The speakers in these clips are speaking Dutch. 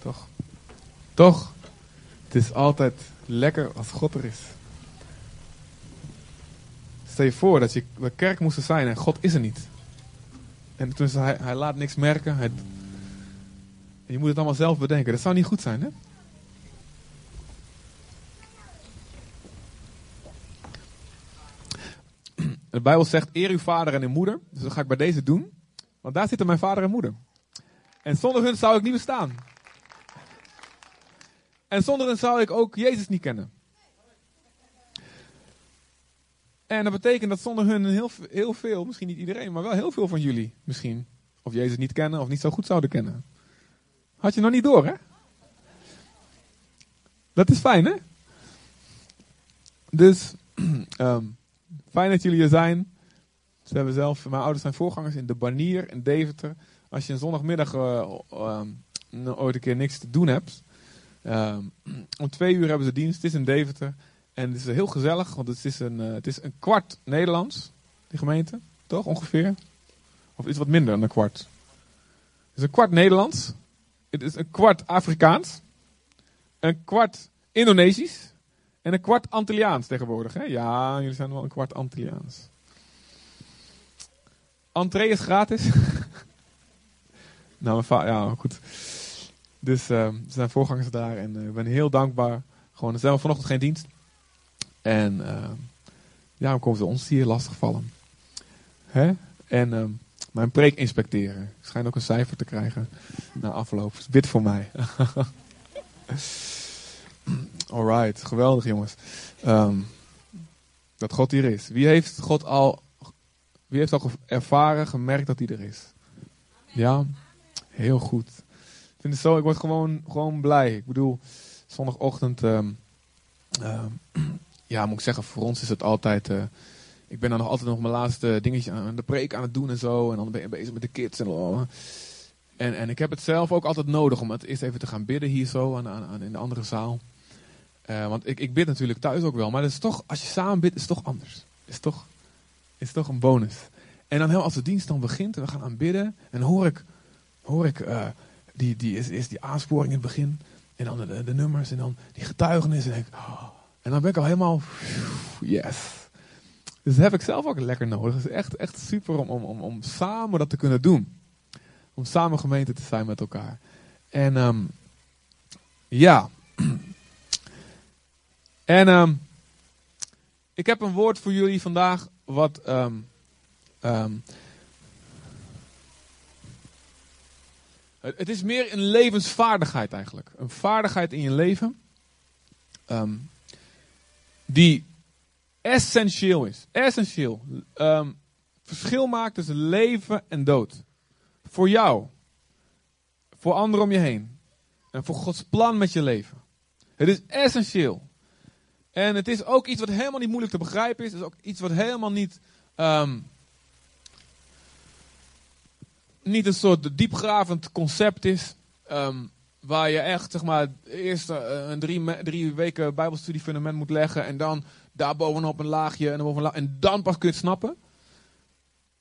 Toch? Toch? Het is altijd lekker als God er is. Stel je voor dat je de kerk moest zijn en God is er niet. En toen hij, hij laat niks merken. Je moet het allemaal zelf bedenken. Dat zou niet goed zijn, hè? De Bijbel zegt, eer uw vader en uw moeder. Dus dat ga ik bij deze doen. Want daar zitten mijn vader en moeder. En zonder hun zou ik niet bestaan. En zonder hen zou ik ook Jezus niet kennen. En dat betekent dat zonder hun heel, heel veel, misschien niet iedereen, maar wel heel veel van jullie misschien, of Jezus niet kennen of niet zo goed zouden kennen. Had je nog niet door, hè? Dat is fijn, hè? Dus, um, fijn dat jullie er zijn. Ze hebben zelf, mijn ouders zijn voorgangers in de Banier in Deventer. Als je een zondagmiddag uh, ooit een keer niks te doen hebt, um, om twee uur hebben ze dienst. Het is in Deventer. En het is heel gezellig, want het is een, uh, het is een kwart Nederlands, die gemeente, toch ongeveer? Of iets wat minder dan een kwart. Het is een kwart Nederlands. Het is een kwart Afrikaans. Een kwart Indonesisch. En een kwart Antilliaans tegenwoordig. Hè? Ja, jullie zijn wel een kwart Antilliaans. Entree is gratis. nou, ja, goed. Dus uh, zijn voorgangers daar en uh, ik ben heel dankbaar. Gewoon, zijn vanochtend geen dienst. En uh, ja, dan komen ze ons hier lastigvallen. Hè? En uh, mijn preek inspecteren. Ik schijn ook een cijfer te krijgen na afloop. Dus bid voor mij. Alright, geweldig jongens. Dat God hier is. Wie heeft God al, wie heeft al ervaren, gemerkt dat hij er is? Ja, heel goed. Vind het zo, ik word gewoon, gewoon blij. Ik bedoel, zondagochtend, um, um, ja, moet ik zeggen, voor ons is het altijd. Uh, ik ben dan nog altijd nog mijn laatste dingetje aan de preek aan het doen en zo. En dan ben je bezig met de kids en oh. En, en ik heb het zelf ook altijd nodig om het eerst even te gaan bidden hier zo aan, aan, in de andere zaal. Uh, want ik, ik bid natuurlijk thuis ook wel. Maar het is toch, als je samen bidt, is het toch anders. Is toch, is toch een bonus. En dan als de dienst dan begint en we gaan aanbidden. En hoor ik, hoor ik uh, die, die, is, is die aansporing in het begin. En dan de, de nummers en dan die getuigenis. En, ik, oh, en dan ben ik al helemaal, yes. Dus dat heb ik zelf ook lekker nodig. Het is echt, echt super om, om, om, om samen dat te kunnen doen. Om samen gemeente te zijn met elkaar. En um, ja. En um, ik heb een woord voor jullie vandaag wat um, het, is meer een levensvaardigheid eigenlijk. Een vaardigheid in je leven die essentieel is. Essentieel. verschil maakt tussen leven en dood. Voor jou. Voor anderen om je heen. En voor Gods plan met je leven. Het is essentieel. En het is ook iets wat helemaal niet moeilijk te begrijpen is. Het is ook iets wat helemaal niet. Um, niet een soort diepgravend concept is. Um, waar je echt, zeg maar, eerst uh, een drie, drie weken Bijbelstudie fundament moet leggen. En dan daarbovenop een laagje en, dan en dan pas kun je het snappen.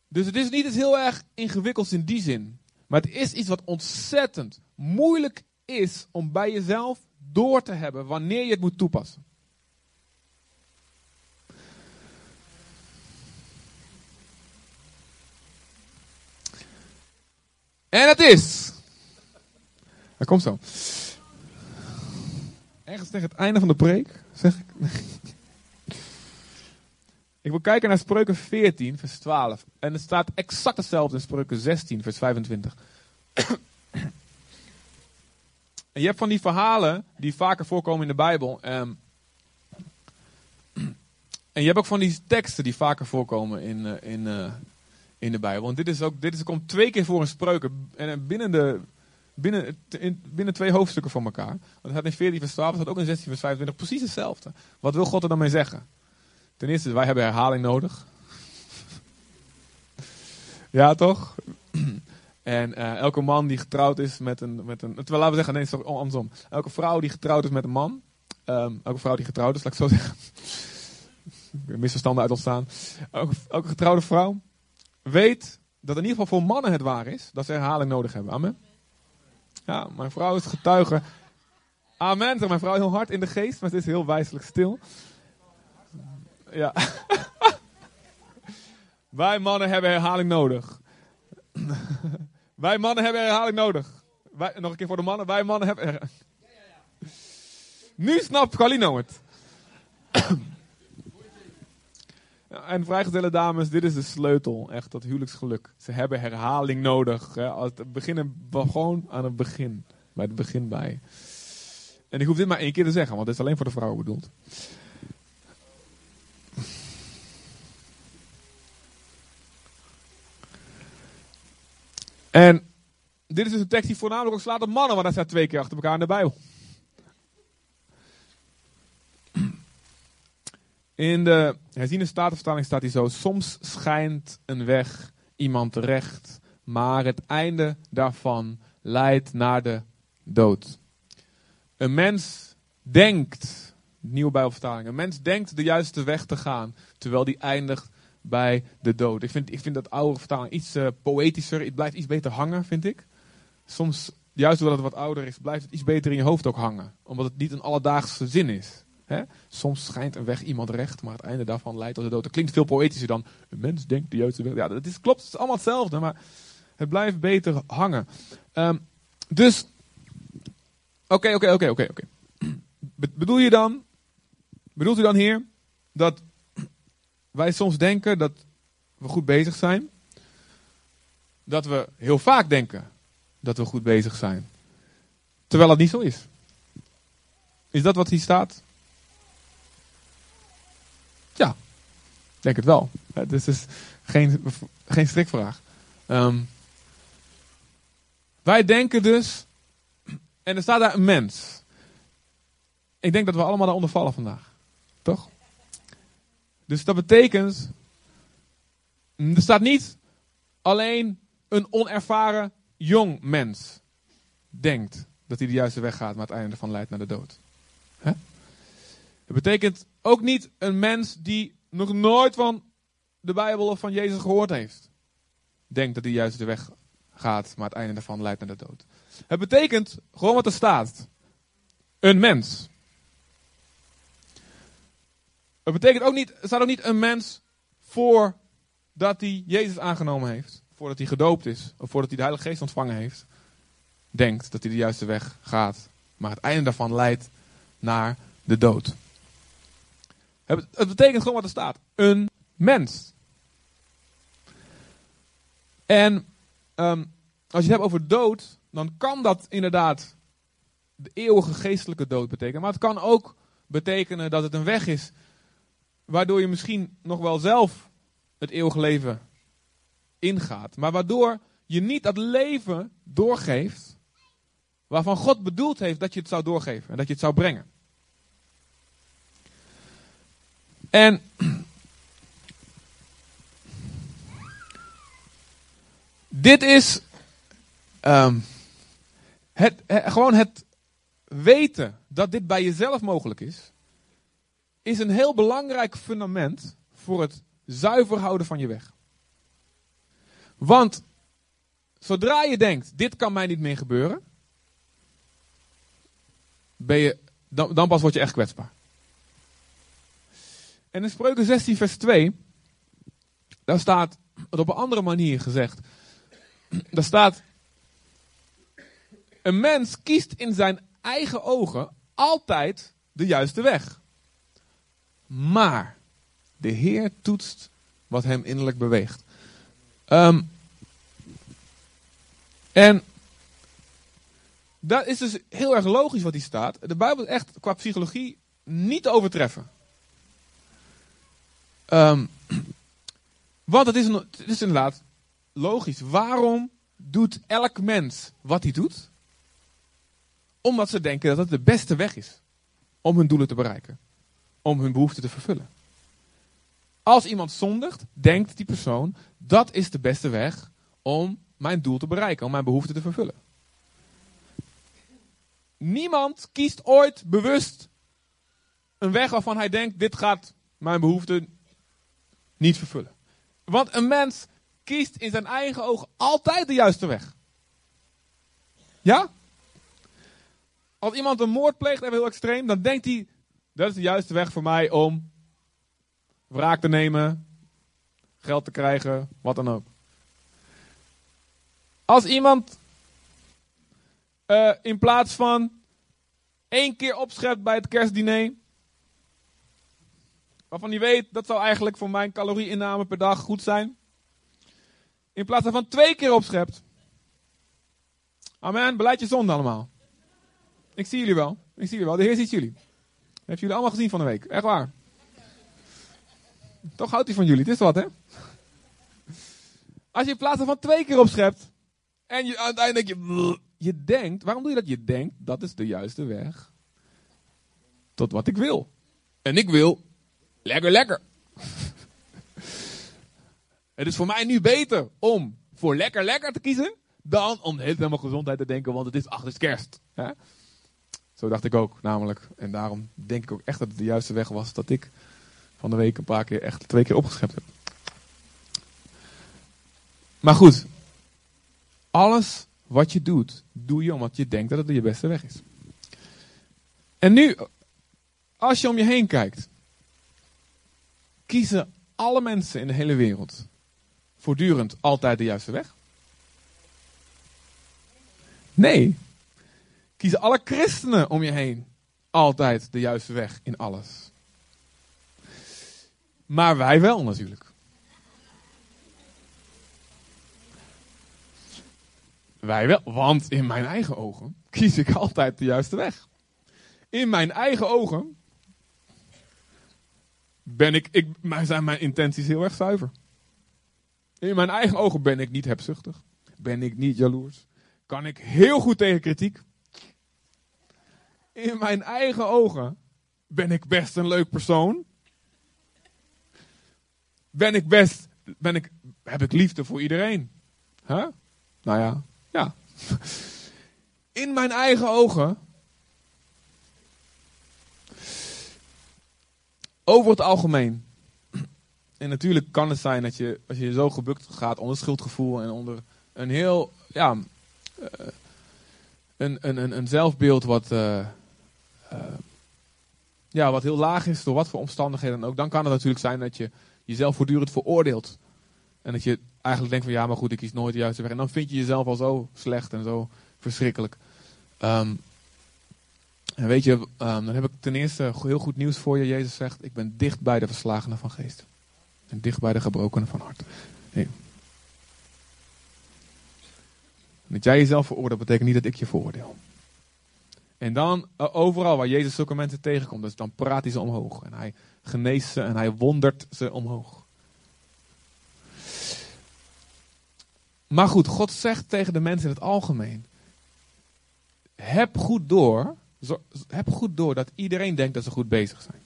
Dus het is niet iets heel erg ingewikkelds in die zin. Maar het is iets wat ontzettend moeilijk is om bij jezelf door te hebben wanneer je het moet toepassen. En het is. Hij komt zo. Ergens tegen het einde van de preek zeg ik. Ik wil kijken naar Spreuken 14, vers 12. En het staat exact hetzelfde in Spreuken 16, vers 25. en je hebt van die verhalen die vaker voorkomen in de Bijbel. Um, en je hebt ook van die teksten die vaker voorkomen in, uh, in, uh, in de Bijbel. En dit, is ook, dit is, komt twee keer voor in spreuken. En binnen, de, binnen, in, binnen twee hoofdstukken van elkaar. Want het gaat in 14 vers 12, het ook in 16 vers 25. Precies hetzelfde. Wat wil God er dan mee zeggen? Ten eerste, wij hebben herhaling nodig. ja, toch? En uh, elke man die getrouwd is met een, met een. Terwijl laten we zeggen, nee, sorry, andersom. Elke vrouw die getrouwd is met een man. Um, elke vrouw die getrouwd is, laat ik zo zeggen. Misverstanden uit ontstaan. Elke, elke getrouwde vrouw weet dat in ieder geval voor mannen het waar is dat ze herhaling nodig hebben. Amen. Ja, mijn vrouw is getuige. Amen. Zeg mijn vrouw heel hard in de geest, maar ze is heel wijselijk stil. Ja. Wij mannen hebben herhaling nodig. Wij mannen hebben herhaling nodig. Wij, nog een keer voor de mannen. Wij mannen hebben. her- Nu snapt Galino het. En vrijgezelle dames, dit is de sleutel echt tot huwelijksgeluk. Ze hebben herhaling nodig. Hè. Als het beginnen gewoon aan het begin. Bij het begin bij. En ik hoef dit maar één keer te zeggen, want het is alleen voor de vrouwen bedoeld. En dit is dus een tekst die voornamelijk ook slaat op mannen, want dat staat twee keer achter elkaar in de Bijbel. In de herziene statenvertaling staat hij zo: Soms schijnt een weg iemand terecht, maar het einde daarvan leidt naar de dood. Een mens denkt, nieuwe Bijbelvertaling, een mens denkt de juiste weg te gaan, terwijl die eindigt bij de dood. Ik vind, ik vind dat oude vertaling iets eh, poëtischer, het blijft iets beter hangen, vind ik. Soms, juist doordat het wat ouder is, blijft het iets beter in je hoofd ook hangen, omdat het niet een alledaagse zin is. Soms schijnt een weg iemand recht, maar het einde daarvan leidt tot de dood. Dat klinkt veel poëtischer dan een mens denkt de juiste weg. Ja, dat is, klopt, het is allemaal hetzelfde, maar het blijft beter hangen. Ehm, dus, oké, oké, oké, oké, oké. Be- Bedoel je dan, bedoelt u dan hier dat wij soms denken dat we goed bezig zijn? Dat we heel vaak denken dat we goed bezig zijn, terwijl het niet zo is. Is dat wat hier staat? Ja, ik denk het wel. Het is geen, geen strikvraag. Ehm, wij denken dus, en er staat daar een mens. Ik denk dat we allemaal daaronder vallen vandaag. Toch? Dus dat betekent, er staat niet alleen een onervaren jong mens denkt dat hij de juiste weg gaat, maar het einde van leidt naar de dood. Hè? Het betekent ook niet een mens die nog nooit van de Bijbel of van Jezus gehoord heeft. Denkt dat hij juist de weg gaat, maar het einde daarvan leidt naar de dood. Het betekent gewoon wat er staat. Een mens. Het betekent ook niet, er staat ook niet een mens voordat hij Jezus aangenomen heeft. Voordat hij gedoopt is. Of voordat hij de Heilige Geest ontvangen heeft. Denkt dat hij de juiste weg gaat. Maar het einde daarvan leidt naar de dood. Het betekent gewoon wat er staat. Een mens. En ehm, als je het hebt over dood, dan kan dat inderdaad de eeuwige geestelijke dood betekenen. Maar het kan ook betekenen dat het een weg is waardoor je misschien nog wel zelf het eeuwige leven ingaat. Maar waardoor je niet dat leven doorgeeft waarvan God bedoeld heeft dat je het zou doorgeven en dat je het zou brengen. En dit is ehm, het, he- gewoon het weten dat dit bij jezelf mogelijk is, is een heel belangrijk fundament voor het zuiver houden van je weg. Want zodra je denkt, dit kan mij niet meer gebeuren, ben je, dan, dan pas word je echt kwetsbaar. En in Spreuken 16 vers 2, daar staat het op een andere manier gezegd. Daar staat, een mens kiest in zijn eigen ogen altijd de juiste weg. Maar de Heer toetst wat hem innerlijk beweegt. Ehm, en dat is dus heel erg logisch wat hier staat. De Bijbel is echt qua psychologie niet te overtreffen. Ehm, want het is, is inderdaad logisch. Waarom doet elk mens wat hij doet? Omdat ze denken dat het de beste weg is om hun doelen te bereiken. Om hun behoeften te vervullen. Als iemand zondigt, denkt die persoon dat is de beste weg om mijn doel te bereiken, om mijn behoeften te vervullen. Niemand kiest ooit bewust een weg waarvan hij denkt dit gaat mijn behoeften niet vervullen. Want een mens kiest in zijn eigen ogen altijd de juiste weg. Ja? Als iemand een moord pleegt, even heel extreem, dan denkt hij, dat is de juiste weg voor mij om wraak te nemen, geld te krijgen, wat dan ook. Als iemand uh, in plaats van één keer opschept bij het kerstdiner, waarvan hij weet dat zou eigenlijk voor mijn calorieinname per dag goed zijn, in plaats van twee keer opschept. Amen, beleid je zonde allemaal. Ik zie jullie wel. Ik zie jullie wel. De Heer ziet jullie. Dat hebben jullie allemaal gezien van de week. Echt waar. Toch houdt hij van jullie. Het is wat, hè? Als je in plaats van twee keer opschept. En je, uiteindelijk je, je denkt. Waarom doe je dat? Je denkt dat is de juiste weg. Tot wat ik wil. En ik wil lekker, lekker. Het is voor mij nu beter om voor lekker, lekker te kiezen. Dan om helemaal gezondheid te denken, want het is, ach, het is kerst. Hè? Zo dacht ik ook, namelijk. En daarom denk ik ook echt dat het de juiste weg was dat ik van de week een paar keer echt twee keer opgeschept heb. Maar goed, alles wat je doet, doe je omdat je denkt dat het de beste weg is. En nu, als je om je heen kijkt, kiezen alle mensen in de hele wereld voortdurend altijd de juiste weg? Nee, kiezen alle christenen om je heen altijd de juiste weg in alles. Maar wij wel natuurlijk. Wij wel, want in mijn eigen ogen kies ik altijd de juiste weg. In mijn eigen ogen ben ik, ik, zijn mijn intenties heel erg zuiver. In mijn eigen ogen ben ik niet hebzuchtig. Ben ik niet jaloers. Kan ik heel goed tegen kritiek in mijn eigen ogen ben ik best een leuk persoon. Ben ik best, ben ik, heb ik liefde voor iedereen? Huh? Nou ja, ja. In mijn eigen ogen. Over het algemeen. En natuurlijk kan het zijn dat je, als je zo gebukt gaat onder schuldgevoel en onder een heel, ja, uh, een, een, een, zelfbeeld wat, uh, uh, ja, wat heel laag is, door wat voor omstandigheden dan ook, dan kan het natuurlijk zijn dat je jezelf voortdurend veroordeelt. En dat je eigenlijk denkt van ja, maar goed, ik kies nooit de juiste weg. En dan vind je jezelf al zo slecht en zo verschrikkelijk. Um, en weet je, um, dan heb ik ten eerste heel goed nieuws voor je. Jezus zegt, ik ben dicht bij de verslagenen van geest. En dicht bij de gebrokenen van hart. Dat jij jezelf veroordeelt, betekent niet dat ik je veroordeel. En dan uh, overal waar Jezus zulke mensen tegenkomt, dus dan praat hij ze omhoog. En hij geneest ze en hij wondert ze omhoog. Maar goed, God zegt tegen de mensen in het algemeen: heb goed door, heb goed door dat iedereen denkt dat ze goed bezig zijn.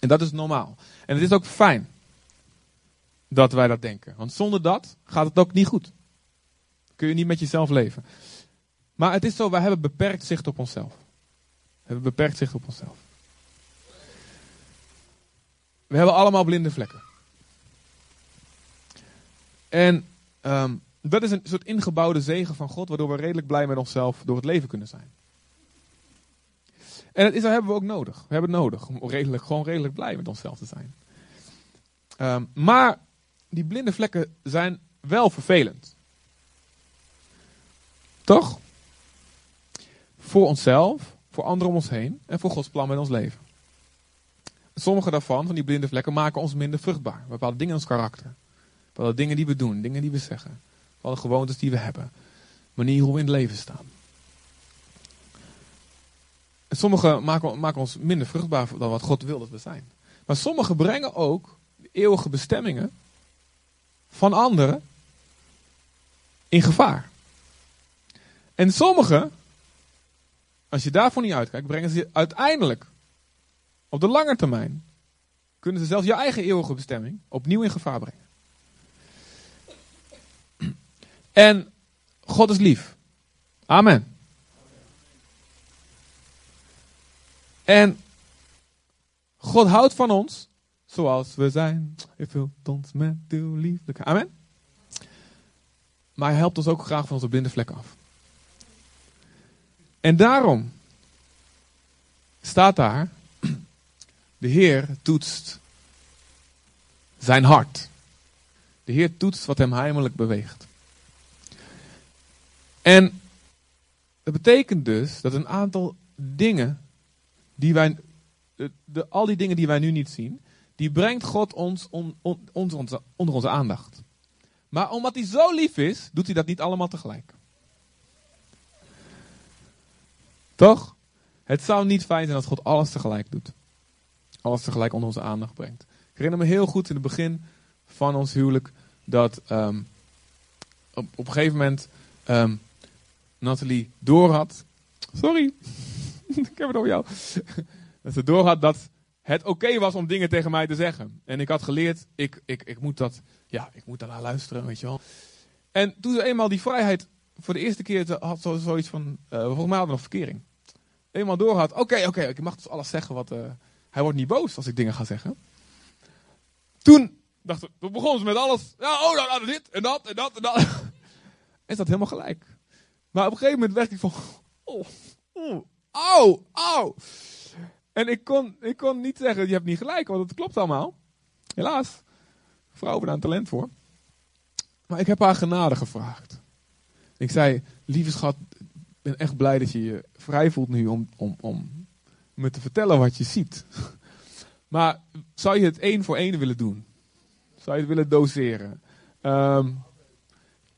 En dat is normaal. En het is ook fijn dat wij dat denken. Want zonder dat gaat het ook niet goed. Kun je niet met jezelf leven. Maar het is zo, wij hebben beperkt zicht op onszelf. We hebben beperkt zicht op onszelf. We hebben allemaal blinde vlekken. En um, dat is een soort ingebouwde zegen van God, waardoor we redelijk blij met onszelf door het leven kunnen zijn. En dat, is, dat hebben we ook nodig. We hebben het nodig om redelijk, gewoon redelijk blij met onszelf te zijn. Um, maar die blinde vlekken zijn wel vervelend. Toch? Voor onszelf, voor anderen om ons heen en voor Gods plan met ons leven. Sommige daarvan, van die blinde vlekken, maken ons minder vruchtbaar. Bepaalde dingen in ons karakter. Bepaalde dingen die we doen, dingen die we zeggen. Bepaalde gewoontes die we hebben. Manier hoe we in het leven staan. En sommige maken, maken ons minder vruchtbaar dan wat God wil dat we zijn. Maar sommige brengen ook eeuwige bestemmingen van anderen in gevaar. En sommige als je daarvoor niet uitkijkt, brengen ze uiteindelijk, op de lange termijn, kunnen ze zelfs je eigen eeuwige bestemming opnieuw in gevaar brengen. En God is lief. Amen. En God houdt van ons zoals we zijn. Hij vult ons met uw liefde. Amen. Maar hij helpt ons ook graag van onze blinde vlekken af. En daarom staat daar, de Heer toetst zijn hart. De Heer toetst wat hem heimelijk beweegt. En dat betekent dus dat een aantal dingen die wij, de, al die dingen die wij nu niet zien, die brengt God ons on, on, onder onze aandacht. Maar omdat hij zo lief is, doet hij dat niet allemaal tegelijk. Toch? Het zou niet fijn zijn als God alles tegelijk doet. Alles tegelijk onder onze aandacht brengt. Ik herinner me heel goed in het begin van ons huwelijk dat um, op, op een gegeven moment um, Nathalie doorhad. Sorry, ik heb het over jou. dat ze doorhad dat het oké was om dingen tegen mij te zeggen. En ik had geleerd, ik, ik, ik moet dat, ja, ik moet daarna luisteren, weet je wel. En toen ze eenmaal die vrijheid voor de eerste keer had, zo, zoiets van, uh, volgens mij hadden we nog verkering. Eenmaal doorhad, oké, oké, ik mag dus alles zeggen wat, uh, hij wordt niet boos als ik dingen ga zeggen. Toen dacht ik, toen begon ze met alles, ja, oh, nou, nou dit en dat en dat en dat. Is dat helemaal gelijk. Maar op een gegeven moment werd ik van, oh, oh, au, au. En ik kon, ik kon niet zeggen, je hebt niet gelijk, want het klopt allemaal. Helaas. Vrouw hebben daar een talent voor. Maar ik heb haar genade gevraagd. Ik zei, lieve schat, ik ben echt blij dat je je vrij voelt nu om, om, om me te vertellen wat je ziet. Maar zou je het één voor één willen doen? Zou je het willen doseren? Um,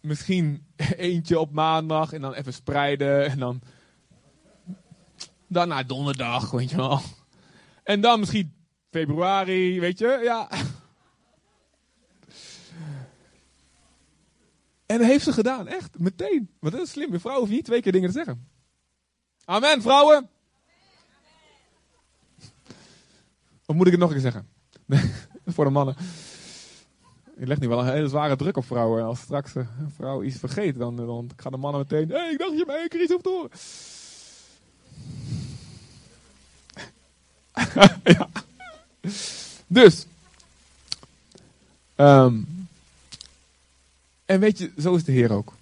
misschien eentje op maandag en dan even spreiden en dan daarna donderdag, weet je wel. En dan misschien februari, weet je, ja. En dat heeft ze gedaan, echt, meteen. Want dat is slim, een vrouw hoeft niet twee keer dingen te zeggen. Amen, vrouwen. Of moet ik het nog een keer zeggen? Voor de mannen. Je legt nu wel een hele zware druk op vrouwen. Als straks een vrouw iets vergeet, dan, dan gaan de mannen meteen... Hé, hey, ik dacht je mij een keer iets op te. ja. Dus. Um, en weet je, zo is de Heer ook.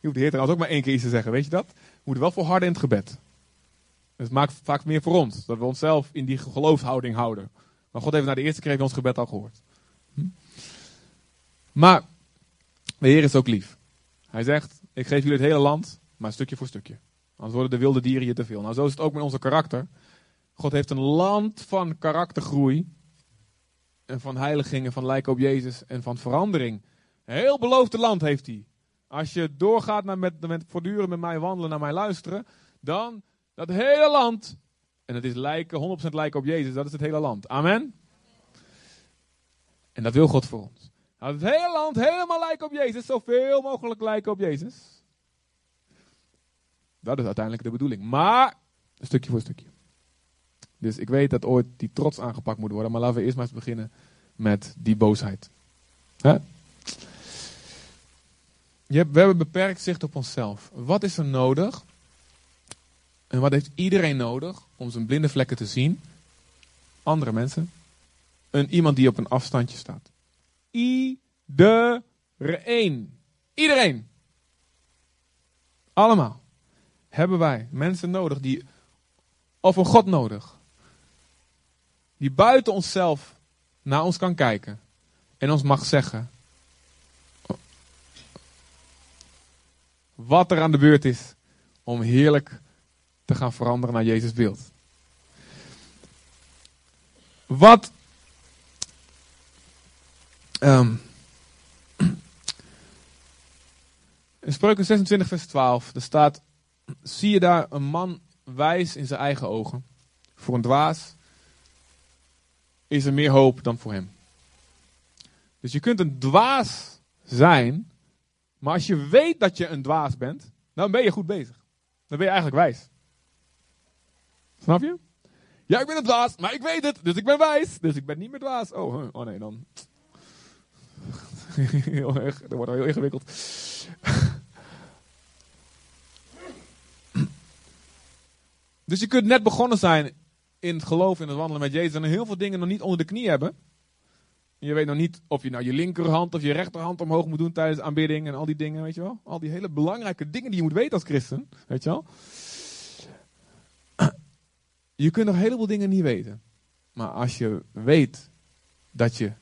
Je hoeft de Heer trouwens ook maar één keer iets te zeggen, weet je dat? We moeten wel volharden in het gebed. Het maakt vaak meer voor ons, dat we onszelf in die geloofshouding houden. Maar God heeft na de eerste keer ons gebed al gehoord. Hm? Maar de Heer is ook lief. Hij zegt, ik geef jullie het hele land, maar stukje voor stukje. Anders worden de wilde dieren je te veel. Nou, zo is het ook met onze karakter. God heeft een land van karaktergroei. En van heiligingen, van lijken op Jezus en van verandering. Een heel beloofde land heeft hij. Als je doorgaat naar met, voortdurend met mij wandelen, naar mij luisteren. Dan dat hele land. En het is lijken, 100% lijken op Jezus. Dat is het hele land. Amen. En dat wil God voor ons. Nou, het hele land helemaal lijken op Jezus. Zoveel mogelijk lijken op Jezus. Dat is uiteindelijk de bedoeling. Maar, stukje voor stukje. Dus ik weet dat ooit die trots aangepakt moet worden. Maar laten we eerst maar eens beginnen met die boosheid. Je we hebben beperkt zicht op onszelf. Wat is er nodig? En wat heeft iedereen nodig om zijn blinde vlekken te zien? Andere mensen. Een iemand die op een afstandje staat. Iedereen. Iedereen. Allemaal. Hebben wij mensen nodig die. Of een God nodig die buiten onszelf naar ons kan kijken en ons mag zeggen wat er aan de beurt is om heerlijk te gaan veranderen naar Jezus beeld. Wat um, in Spreuken 26 vers 12, er staat, zie je daar een man wijs in zijn eigen ogen, voor een dwaas is er meer hoop dan voor hem. Dus je kunt een dwaas zijn, maar als je weet dat je een dwaas bent, dan ben je goed bezig. Dan ben je eigenlijk wijs. Snap je? Ja, ik ben een dwaas, maar ik weet het, dus ik ben wijs. Dus ik ben niet meer dwaas. Oh, oh nee, dan. dat wordt wel heel ingewikkeld. dus je kunt net begonnen zijn in het geloof, in het wandelen met Jezus en heel veel dingen nog niet onder de knie hebben. Je weet nog niet of je nou je linkerhand of je rechterhand omhoog moet doen tijdens aanbidding en al die dingen, weet je wel. Al die hele belangrijke dingen die je moet weten als christen, weet je wel. Je kunt nog heleboel dingen niet weten. Maar als je weet dat je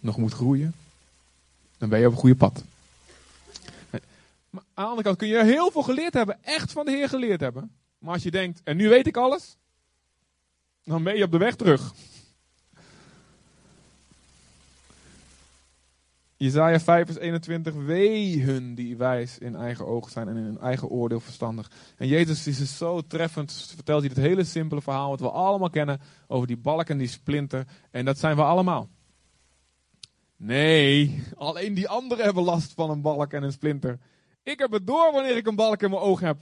nog moet groeien, dan ben je op een goede pad. Maar aan de andere kant kun je heel veel geleerd hebben, echt van de Heer geleerd hebben. Maar als je denkt, en nu weet ik alles, dan ben je op de weg terug. Jezaja 5 vers 21, wee hun die wijs in eigen ogen zijn en in hun eigen oordeel verstandig. En Jezus is zo treffend, vertelt hij het hele simpele verhaal wat we allemaal kennen over die balk en die splinter. En dat zijn we allemaal. Nee, alleen die anderen hebben last van een balk en een splinter. Ik heb het door wanneer ik een balk in mijn oog heb.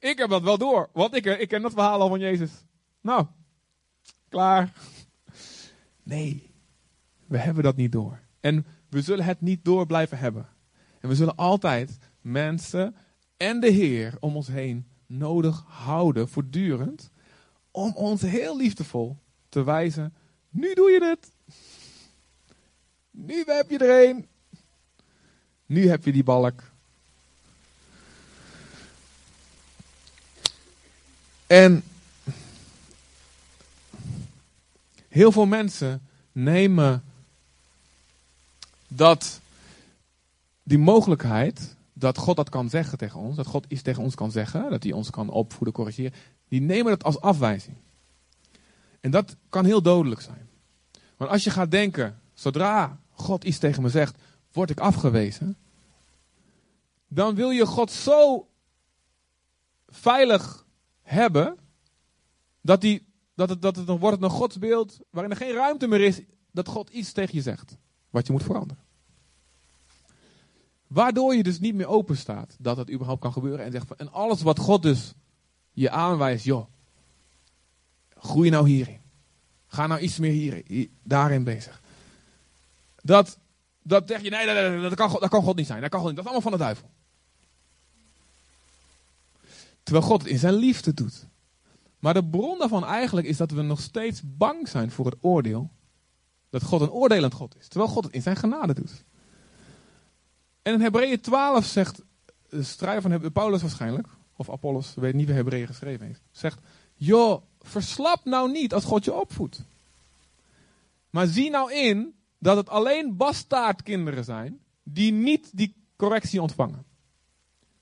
Ik heb dat wel door, want ik, ik ken dat verhaal al van Jezus. Nou, klaar. Nee, we hebben dat niet door. En we zullen het niet door blijven hebben. En we zullen altijd mensen en de Heer om ons heen nodig houden, voortdurend, om ons heel liefdevol te wijzen. Nu doe je het. Nu heb je er een. Nu heb je die balk. En heel veel mensen nemen dat die mogelijkheid dat God dat kan zeggen tegen ons, dat God iets tegen ons kan zeggen, dat hij ons kan opvoeden, corrigeren, die nemen dat als afwijzing. En dat kan heel dodelijk zijn. Want als je gaat denken, zodra God iets tegen me zegt, word ik afgewezen, dan wil je God zo veilig hebben, dat, die, dat, het, dat het, wordt een godsbeeld waarin er geen ruimte meer is dat God iets tegen je zegt, wat je moet veranderen. Waardoor je dus niet meer open staat dat het überhaupt kan gebeuren. En, zegt, en alles wat God dus je aanwijst, joh, groei nou hierin. Ga nou iets meer hierin, daarin bezig. Dat, dat zeg je, nee, nee dat, kan, dat kan God niet zijn. Dat kan God niet. Dat is allemaal van de duivel. Terwijl God het in zijn liefde doet. Maar de bron daarvan eigenlijk is dat we nog steeds bang zijn voor het oordeel. Dat God een oordelend God is. Terwijl God het in zijn genade doet. En in Hebreeën 12 zegt de van Paulus waarschijnlijk, of Apollos, weet niet wie Hebreeën geschreven heeft, zegt: Joh, verslap nou niet als God je opvoedt. Maar zie nou in dat het alleen bastaardkinderen zijn die niet die correctie ontvangen.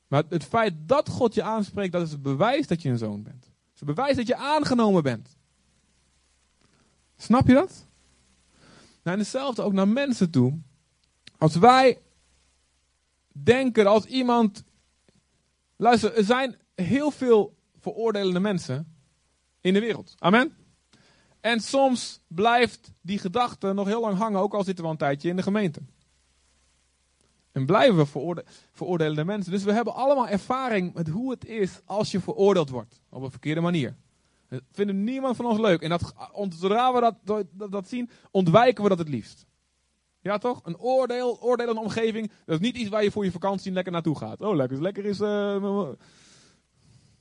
Maar het feit dat God je aanspreekt, dat is het bewijs dat je een zoon bent. Het is het bewijs dat je aangenomen bent. Snap je dat? Nou, en hetzelfde ook naar mensen toe. Als wij denken als iemand. Luister, er zijn heel veel veroordelende mensen in de wereld. Amen. En soms blijft die gedachte nog heel lang hangen, ook al zitten we een tijdje in de gemeente. En blijven we veroorde veroordelende mensen. Dus we hebben allemaal ervaring met hoe het is als je veroordeeld wordt. Op een verkeerde manier. Dat vindt niemand van ons leuk. En dat, zodra we dat, dat, dat zien, ontwijken we dat het liefst. Ja, toch? Een oordeel, een omgeving. Dat is niet iets waar je voor je vakantie lekker naartoe gaat. Oh, lekker, lekker is. Uh,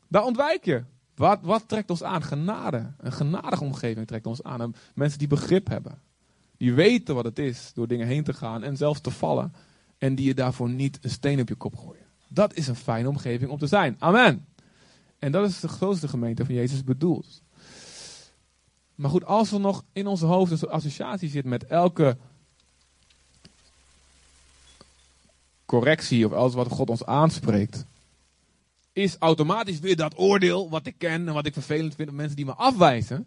daar ontwijk je. Wat, wat trekt ons aan? Genade. Een genadige omgeving trekt ons aan. mensen die begrip hebben. Die weten wat het is door dingen heen te gaan en zelfs te vallen. En die je daarvoor niet een steen op je kop gooien. Dat is een fijne omgeving om te zijn. Amen. En dat is de grootste gemeente van Jezus bedoeld. Maar goed, als er nog in onze hoofd een associatie zit met elke correctie of alles wat God ons aanspreekt, is automatisch weer dat oordeel wat ik ken en wat ik vervelend vind op mensen die me afwijzen.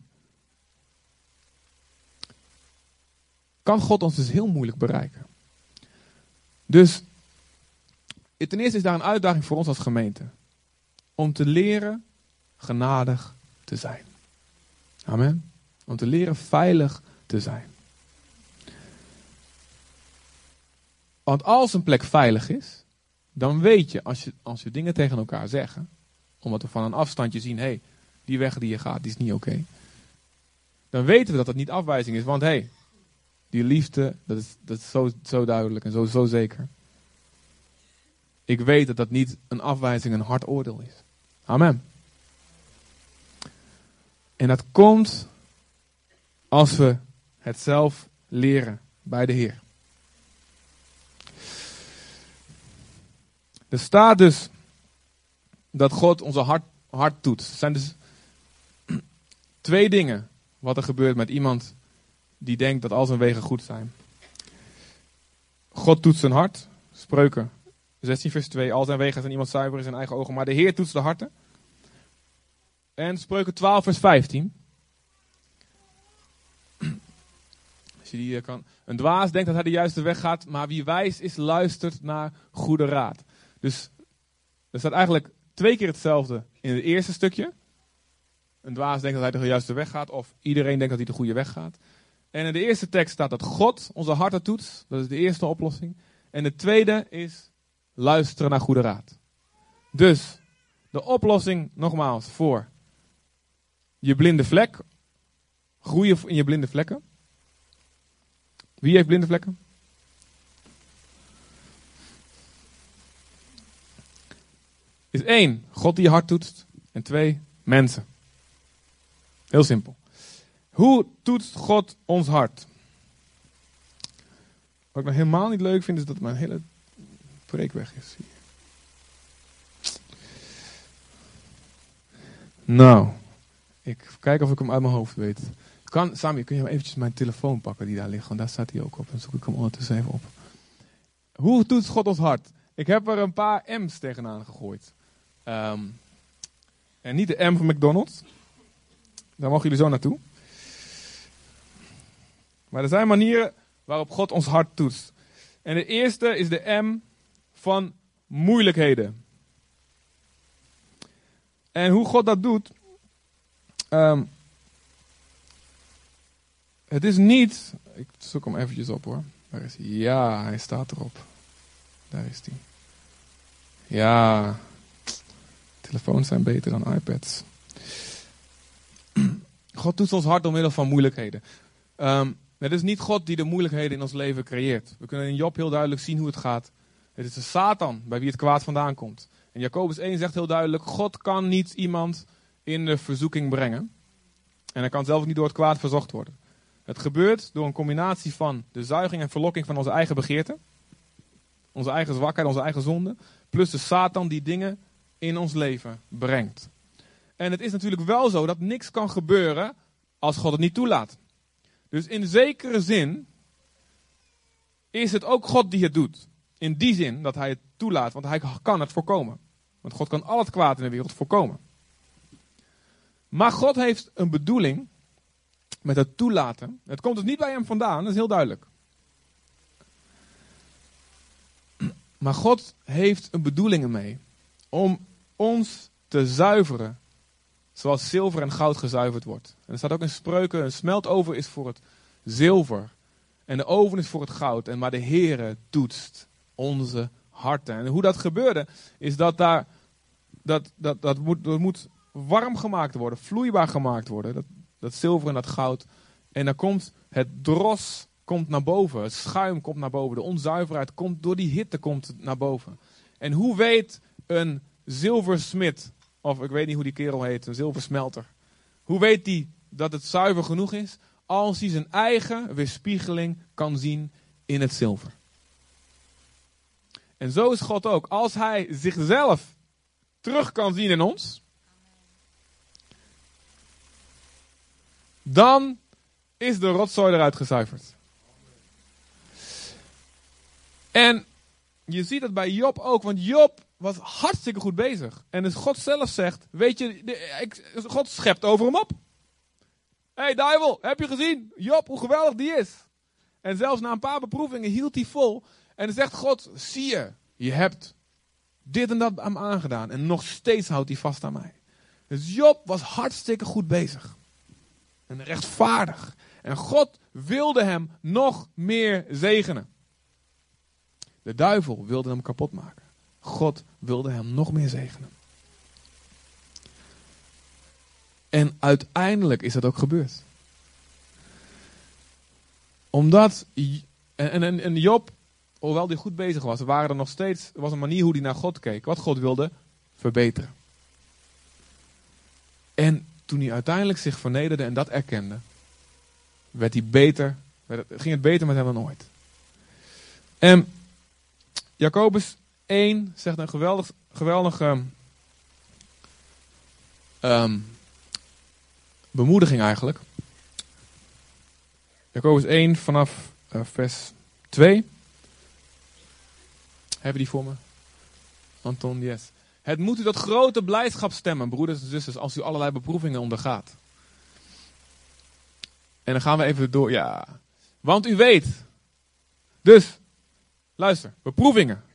Kan God ons dus heel moeilijk bereiken. Dus ten eerste is daar een uitdaging voor ons als gemeente. Om te leren genadig te zijn. Amen. Om te leren veilig te zijn. Want als een plek veilig is, dan weet je als, je als je dingen tegen elkaar zeggen, omdat we van een afstandje zien, hé, hey, die weg die je gaat, die is niet oké. Dan weten we dat dat niet afwijzing is, want hé, hey, die liefde, dat is, dat is zo, zo duidelijk en zo, zo zeker. Ik weet dat dat niet een afwijzing, een hard oordeel is. Amen. En dat komt als we het zelf leren bij de Heer. Er staat dus dat God onze hart, hart doet. Er zijn dus twee dingen wat er gebeurt met iemand die denkt dat al zijn wegen goed zijn. God doet zijn hart. Spreuken 16 vers 2. Al zijn wegen zijn iemand zuiver in zijn eigen ogen. Maar de Heer toetst de harten. En Spreuken 12 vers 15. Als je die eh, kan. Een dwaas denkt dat hij de juiste weg gaat. Maar wie wijs is, luistert naar goede raad. Dus er staat eigenlijk twee keer hetzelfde in het eerste stukje. Een dwaas denkt dat hij de juiste weg gaat. Of iedereen denkt dat hij de goede weg gaat. En in de eerste tekst staat dat God onze harten toetst. Dat is de eerste oplossing. En de tweede is luisteren naar goede raad. Dus de oplossing nogmaals voor je blinde vlek. Groeien in je blinde vlekken. Wie heeft blinde vlekken? Is één, God die je hart toetst. En twee, mensen. Heel simpel. Hoe toetst God ons hart? Wat ik nog helemaal niet leuk vind, is dat mijn hele preek weg is. Nou, ik kijk of ik hem uit mijn hoofd weet. Kan, Sami, kun je eventjes mijn telefoon pakken die daar ligt? Want daar staat hij ook op. Dan zoek ik hem ondertussen even op. Hoe toetst God ons hart? Ik heb er een paar M's tegenaan gegooid. Ehm, en niet de M van McDonald's. Daar mogen jullie zo naartoe. Maar er zijn manieren waarop God ons hart toetst. En de eerste is de M van moeilijkheden. En hoe God dat doet. Um, het is niet. Ik zoek hem eventjes op hoor. Waar is hij? Ja, hij staat erop. Daar is hij. Ja. Telefoons zijn beter dan iPads. God doet ons hart door middel van moeilijkheden. Um, het is niet God die de moeilijkheden in ons leven creëert. We kunnen in Job heel duidelijk zien hoe het gaat. Het is de Satan bij wie het kwaad vandaan komt. En Jacobus 1 zegt heel duidelijk: God kan niet iemand in de verzoeking brengen. En hij kan zelf niet door het kwaad verzocht worden. Het gebeurt door een combinatie van de zuiging en verlokking van onze eigen begeerten. Onze eigen zwakheid, onze eigen zonde. Plus de Satan die dingen in ons leven brengt. En het is natuurlijk wel zo dat niks kan gebeuren als God het niet toelaat. Dus in zekere zin is het ook God die het doet. In die zin dat hij het toelaat, want hij kan het voorkomen. Want God kan al het kwaad in de wereld voorkomen. Maar God heeft een bedoeling met het toelaten. Het komt dus niet bij hem vandaan, dat is heel duidelijk. Maar God heeft een bedoeling ermee. Om ons te zuiveren Zoals zilver en goud gezuiverd wordt. En er staat ook in spreuken, een smeltover is voor het zilver. En de oven is voor het goud. En maar de Heere toetst onze harten. En hoe dat gebeurde, is dat daar, dat, dat, dat, moet, moet warm gemaakt worden, vloeibaar gemaakt worden. Dat, dat zilver en dat goud. En dan komt het dros komt naar boven. Het schuim komt naar boven. De onzuiverheid komt door die hitte komt naar boven. En hoe weet een zilversmid of ik weet niet hoe die kerel heet, een zilversmelter. Hoe weet hij dat het zuiver genoeg is? Als hij zijn eigen weerspiegeling kan zien in het zilver. En zo is God ook. Als hij zichzelf terug kan zien in ons, dan is de rotzooi eruit gezuiverd. En je ziet het bij Job ook, want Job was hartstikke goed bezig. En dus God zelf zegt, weet je, ik, God schept over hem op. Hé hey, duivel, heb je gezien? Job, hoe geweldig die is. En zelfs na een paar beproevingen hield hij vol. En zegt God, zie je, je hebt dit en dat aan aangedaan. En nog steeds houdt hij vast aan mij. Dus Job was hartstikke goed bezig. En rechtvaardig. En God wilde hem nog meer zegenen. De duivel wilde hem kapot maken. God wilde hem nog meer zegenen. En uiteindelijk is dat ook gebeurd. Omdat, en, en, en Job, hoewel hij goed bezig was, waren er nog steeds, was een manier hoe hij naar God keek, wat God wilde verbeteren. En toen hij uiteindelijk zich vernederde en dat erkende, werd hij beter, ging het beter met hem dan ooit. En Jacobus 1 zegt een geweldig, geweldige um, bemoediging eigenlijk. Jacobus 1 vanaf uh, vers 2. Hebben die voor me? Anton, yes. Het moet u tot grote blijdschap stemmen, broeders en zusters, als u allerlei beproevingen ondergaat. En dan gaan we even door. Ja. Want u weet. Dus, luister, beproevingen.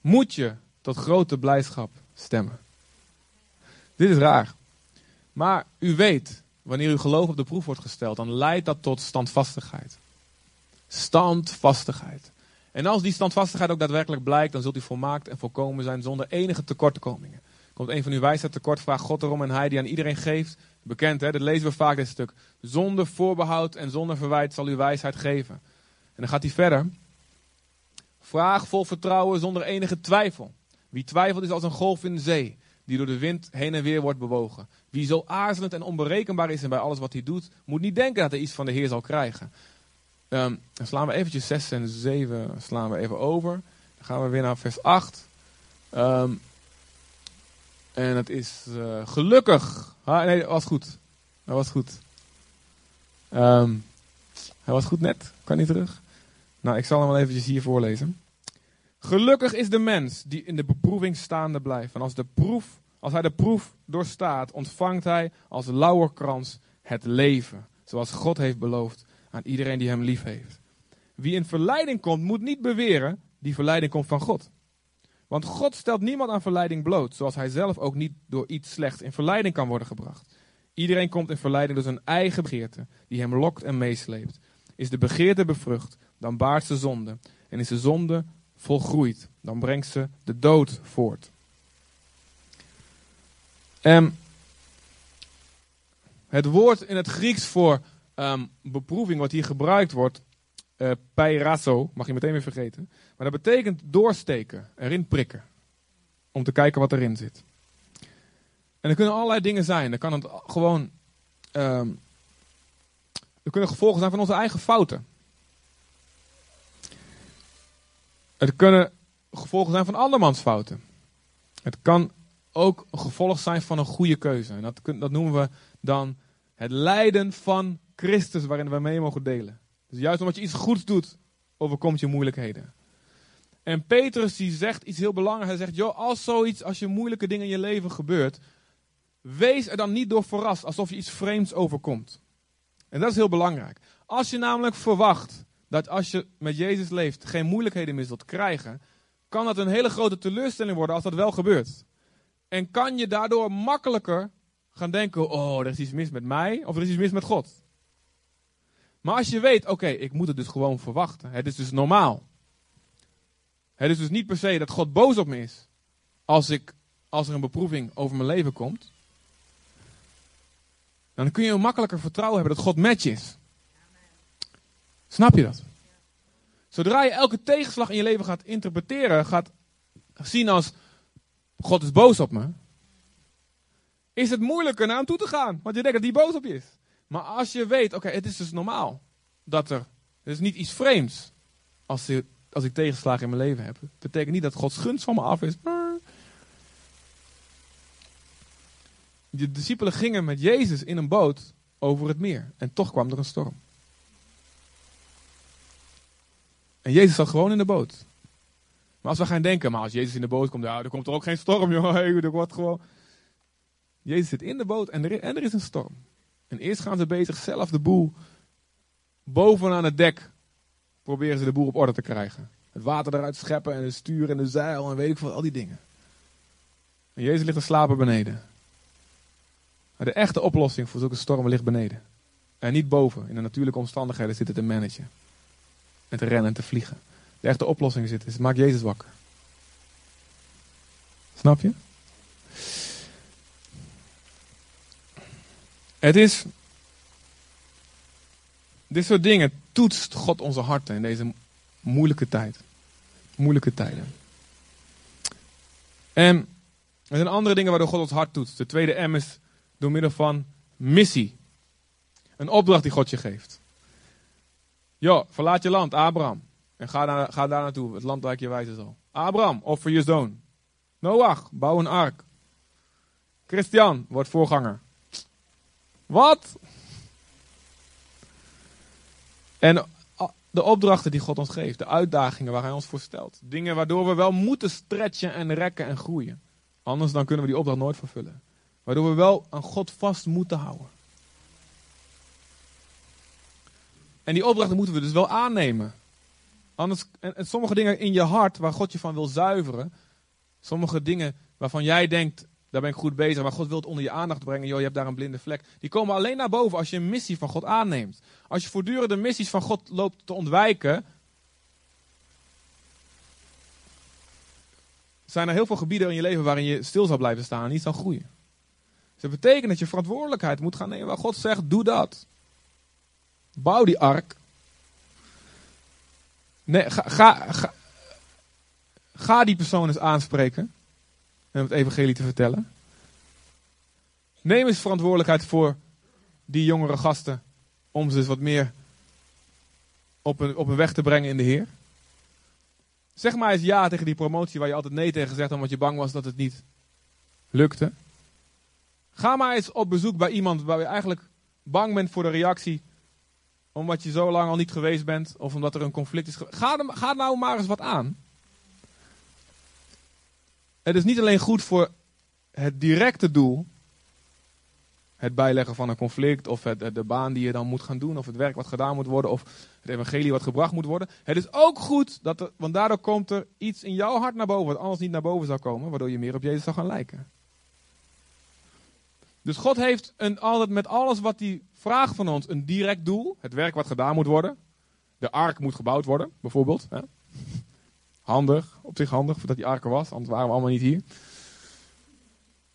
Moet je tot grote blijdschap stemmen. Dit is raar. Maar u weet, wanneer uw geloof op de proef wordt gesteld, dan leidt dat tot standvastigheid. Standvastigheid. En als die standvastigheid ook daadwerkelijk blijkt, dan zult u volmaakt en volkomen zijn zonder enige tekortkomingen. Komt een van uw wijsheid tekort, vraagt God erom en hij die aan iedereen geeft. Bekend, hè? dat lezen we vaak dit stuk. Zonder voorbehoud en zonder verwijt zal u wijsheid geven. En dan gaat hij verder. Vraag vol vertrouwen zonder enige twijfel. Wie twijfelt is als een golf in de zee, die door de wind heen en weer wordt bewogen. Wie zo aarzelend en onberekenbaar is en bij alles wat hij doet, moet niet denken dat hij iets van de Heer zal krijgen. Um, dan slaan we eventjes 6 en 7 slaan we even over. Dan gaan we weer naar vers 8. Um, ehm, en het is uh, gelukkig. Nee, dat was goed. Dat was goed. Um, hij was goed net. Kan niet terug. Nou, ik zal hem wel eventjes hier voorlezen. Gelukkig is de mens die in de beproeving staande blijft. En als, de proef, als hij de proef doorstaat, ontvangt hij als lauwerkrans het leven. Zoals God heeft beloofd aan iedereen die hem lief heeft. Wie in verleiding komt, moet niet beweren, die verleiding komt van God. Want God stelt niemand aan verleiding bloot, zoals hij zelf ook niet door iets slechts in verleiding kan worden gebracht. Iedereen komt in verleiding door zijn eigen begeerte, die hem lokt en meesleept. Is de begeerte bevrucht, dan baart ze zonde. En is de zonde volgroeid, dan brengt ze de dood voort. En het woord in het Grieks voor um, beproeving wat hier gebruikt wordt, uh, mag je meteen weer vergeten. Maar dat betekent doorsteken, erin prikken. Om te kijken wat erin zit. En er kunnen allerlei dingen zijn. Er kan het gewoon. Um, er kunnen gevolgen zijn van onze eigen fouten. Er kunnen gevolgen zijn van andermans fouten. Het kan ook een gevolg zijn van een goede keuze. En dat, dat noemen we dan het lijden van Christus waarin we mee mogen delen. Dus juist omdat je iets goeds doet, overkomt je moeilijkheden. En Petrus die zegt iets heel belangrijks. Hij zegt, joh, als zoiets, als je moeilijke dingen in je leven gebeurt, wees er dan niet door verrast, alsof je iets vreemds overkomt. En dat is heel belangrijk. Als je namelijk verwacht dat als je met Jezus leeft geen moeilijkheden meer zult krijgen, kan dat een hele grote teleurstelling worden als dat wel gebeurt. En kan je daardoor makkelijker gaan denken, oh, er is iets mis met mij of er is iets mis met God. Maar als je weet, oké, ik moet het dus gewoon verwachten. Het is dus normaal. Het is dus niet per se dat God boos op me is. Als, ik, als er een beproeving over mijn leven komt. Dan kun je makkelijker vertrouwen hebben dat God met je is. Snap je dat? Zodra je elke tegenslag in je leven gaat interpreteren, gaat zien als God is boos op me, is het moeilijker naar hem toe te gaan. Want je denkt dat hij boos op je is. Maar als je weet, oké, het is dus normaal dat er, het is niet iets vreemds als, ik, als ik tegenslagen in mijn leven heb. Het betekent niet dat Gods gunst van me af is. De discipelen gingen met Jezus in een boot over het meer. En toch kwam er een storm. En Jezus zat gewoon in de boot. Maar als we gaan denken, maar als Jezus in de boot komt, ja, komt er ook geen storm, joh. Er wordt gewoon... Jezus zit in de boot en er, is een storm. En eerst gaan ze bezig zelf de boel bovenaan het dek proberen ze de boel op orde te krijgen. Het water eruit scheppen en de stuur en de zeil en weet ik veel, al die dingen. En Jezus ligt te slapen beneden. Maar de echte oplossing voor zulke stormen ligt beneden. En niet boven. In de natuurlijke omstandigheden zit het een managen. Met rennen en te vliegen. De echte oplossing zit, is maak Jezus wakker. Snap je? Het is. Dit soort dingen toetst God onze harten in deze moeilijke tijd. Moeilijke tijden. En er zijn andere dingen waardoor God ons hart toetst. De tweede M is door middel van missie. Een opdracht die God je geeft. Jo, verlaat je land, Abraham. En ga daar, ga daar naartoe, het land waar ik je wijzen zal. Abraham, offer je zoon. Noach, bouw een ark. Christian, word voorganger. Wat? En de opdrachten die God ons geeft, de uitdagingen waar Hij ons voor stelt. Dingen waardoor we wel moeten stretchen en rekken en groeien. Anders dan kunnen we die opdracht nooit vervullen. Waardoor we wel aan God vast moeten houden. En die opdrachten moeten we dus wel aannemen. Anders, sommige dingen in je hart waar God je van wil zuiveren. Sommige dingen waarvan jij denkt, daar ben ik goed bezig. Maar God wil het onder je aandacht brengen. Joh, je hebt daar een blinde vlek. Die komen alleen naar boven als je een missie van God aanneemt. Als je voortdurend de missies van God loopt te ontwijken. Zijn er heel veel gebieden in je leven waarin je stil zal blijven staan en niet zal groeien. Dus dat betekent dat je verantwoordelijkheid moet gaan nemen. Waar God zegt, doe dat. Bouw die ark. Nee, ga, ga, ga, ga die persoon eens aanspreken en het evangelie te vertellen. Neem eens verantwoordelijkheid voor die jongere gasten om ze eens wat meer op een, op een weg te brengen in de Heer. Zeg maar eens ja tegen die promotie waar je altijd nee tegen gezegd omdat je bang was dat het niet lukte. Ga maar eens op bezoek bij iemand waar je eigenlijk bang bent voor de reactie omdat je zo lang al niet geweest bent of omdat er een conflict is. Ga, ga nou maar eens wat aan. Het is niet alleen goed voor het directe doel, het bijleggen van een conflict, of het, de baan die je dan moet gaan doen, of het werk wat gedaan moet worden, of het evangelie wat gebracht moet worden. Het is ook goed, dat er, want daardoor komt er iets in jouw hart naar boven, wat anders niet naar boven zou komen, waardoor je meer op Jezus zou gaan lijken. Dus God heeft een, altijd met alles wat hij vraagt van ons een direct doel. Het werk wat gedaan moet worden. De ark moet gebouwd worden, bijvoorbeeld. Handig, op zich handig, dat die ark er was, anders waren we allemaal niet hier.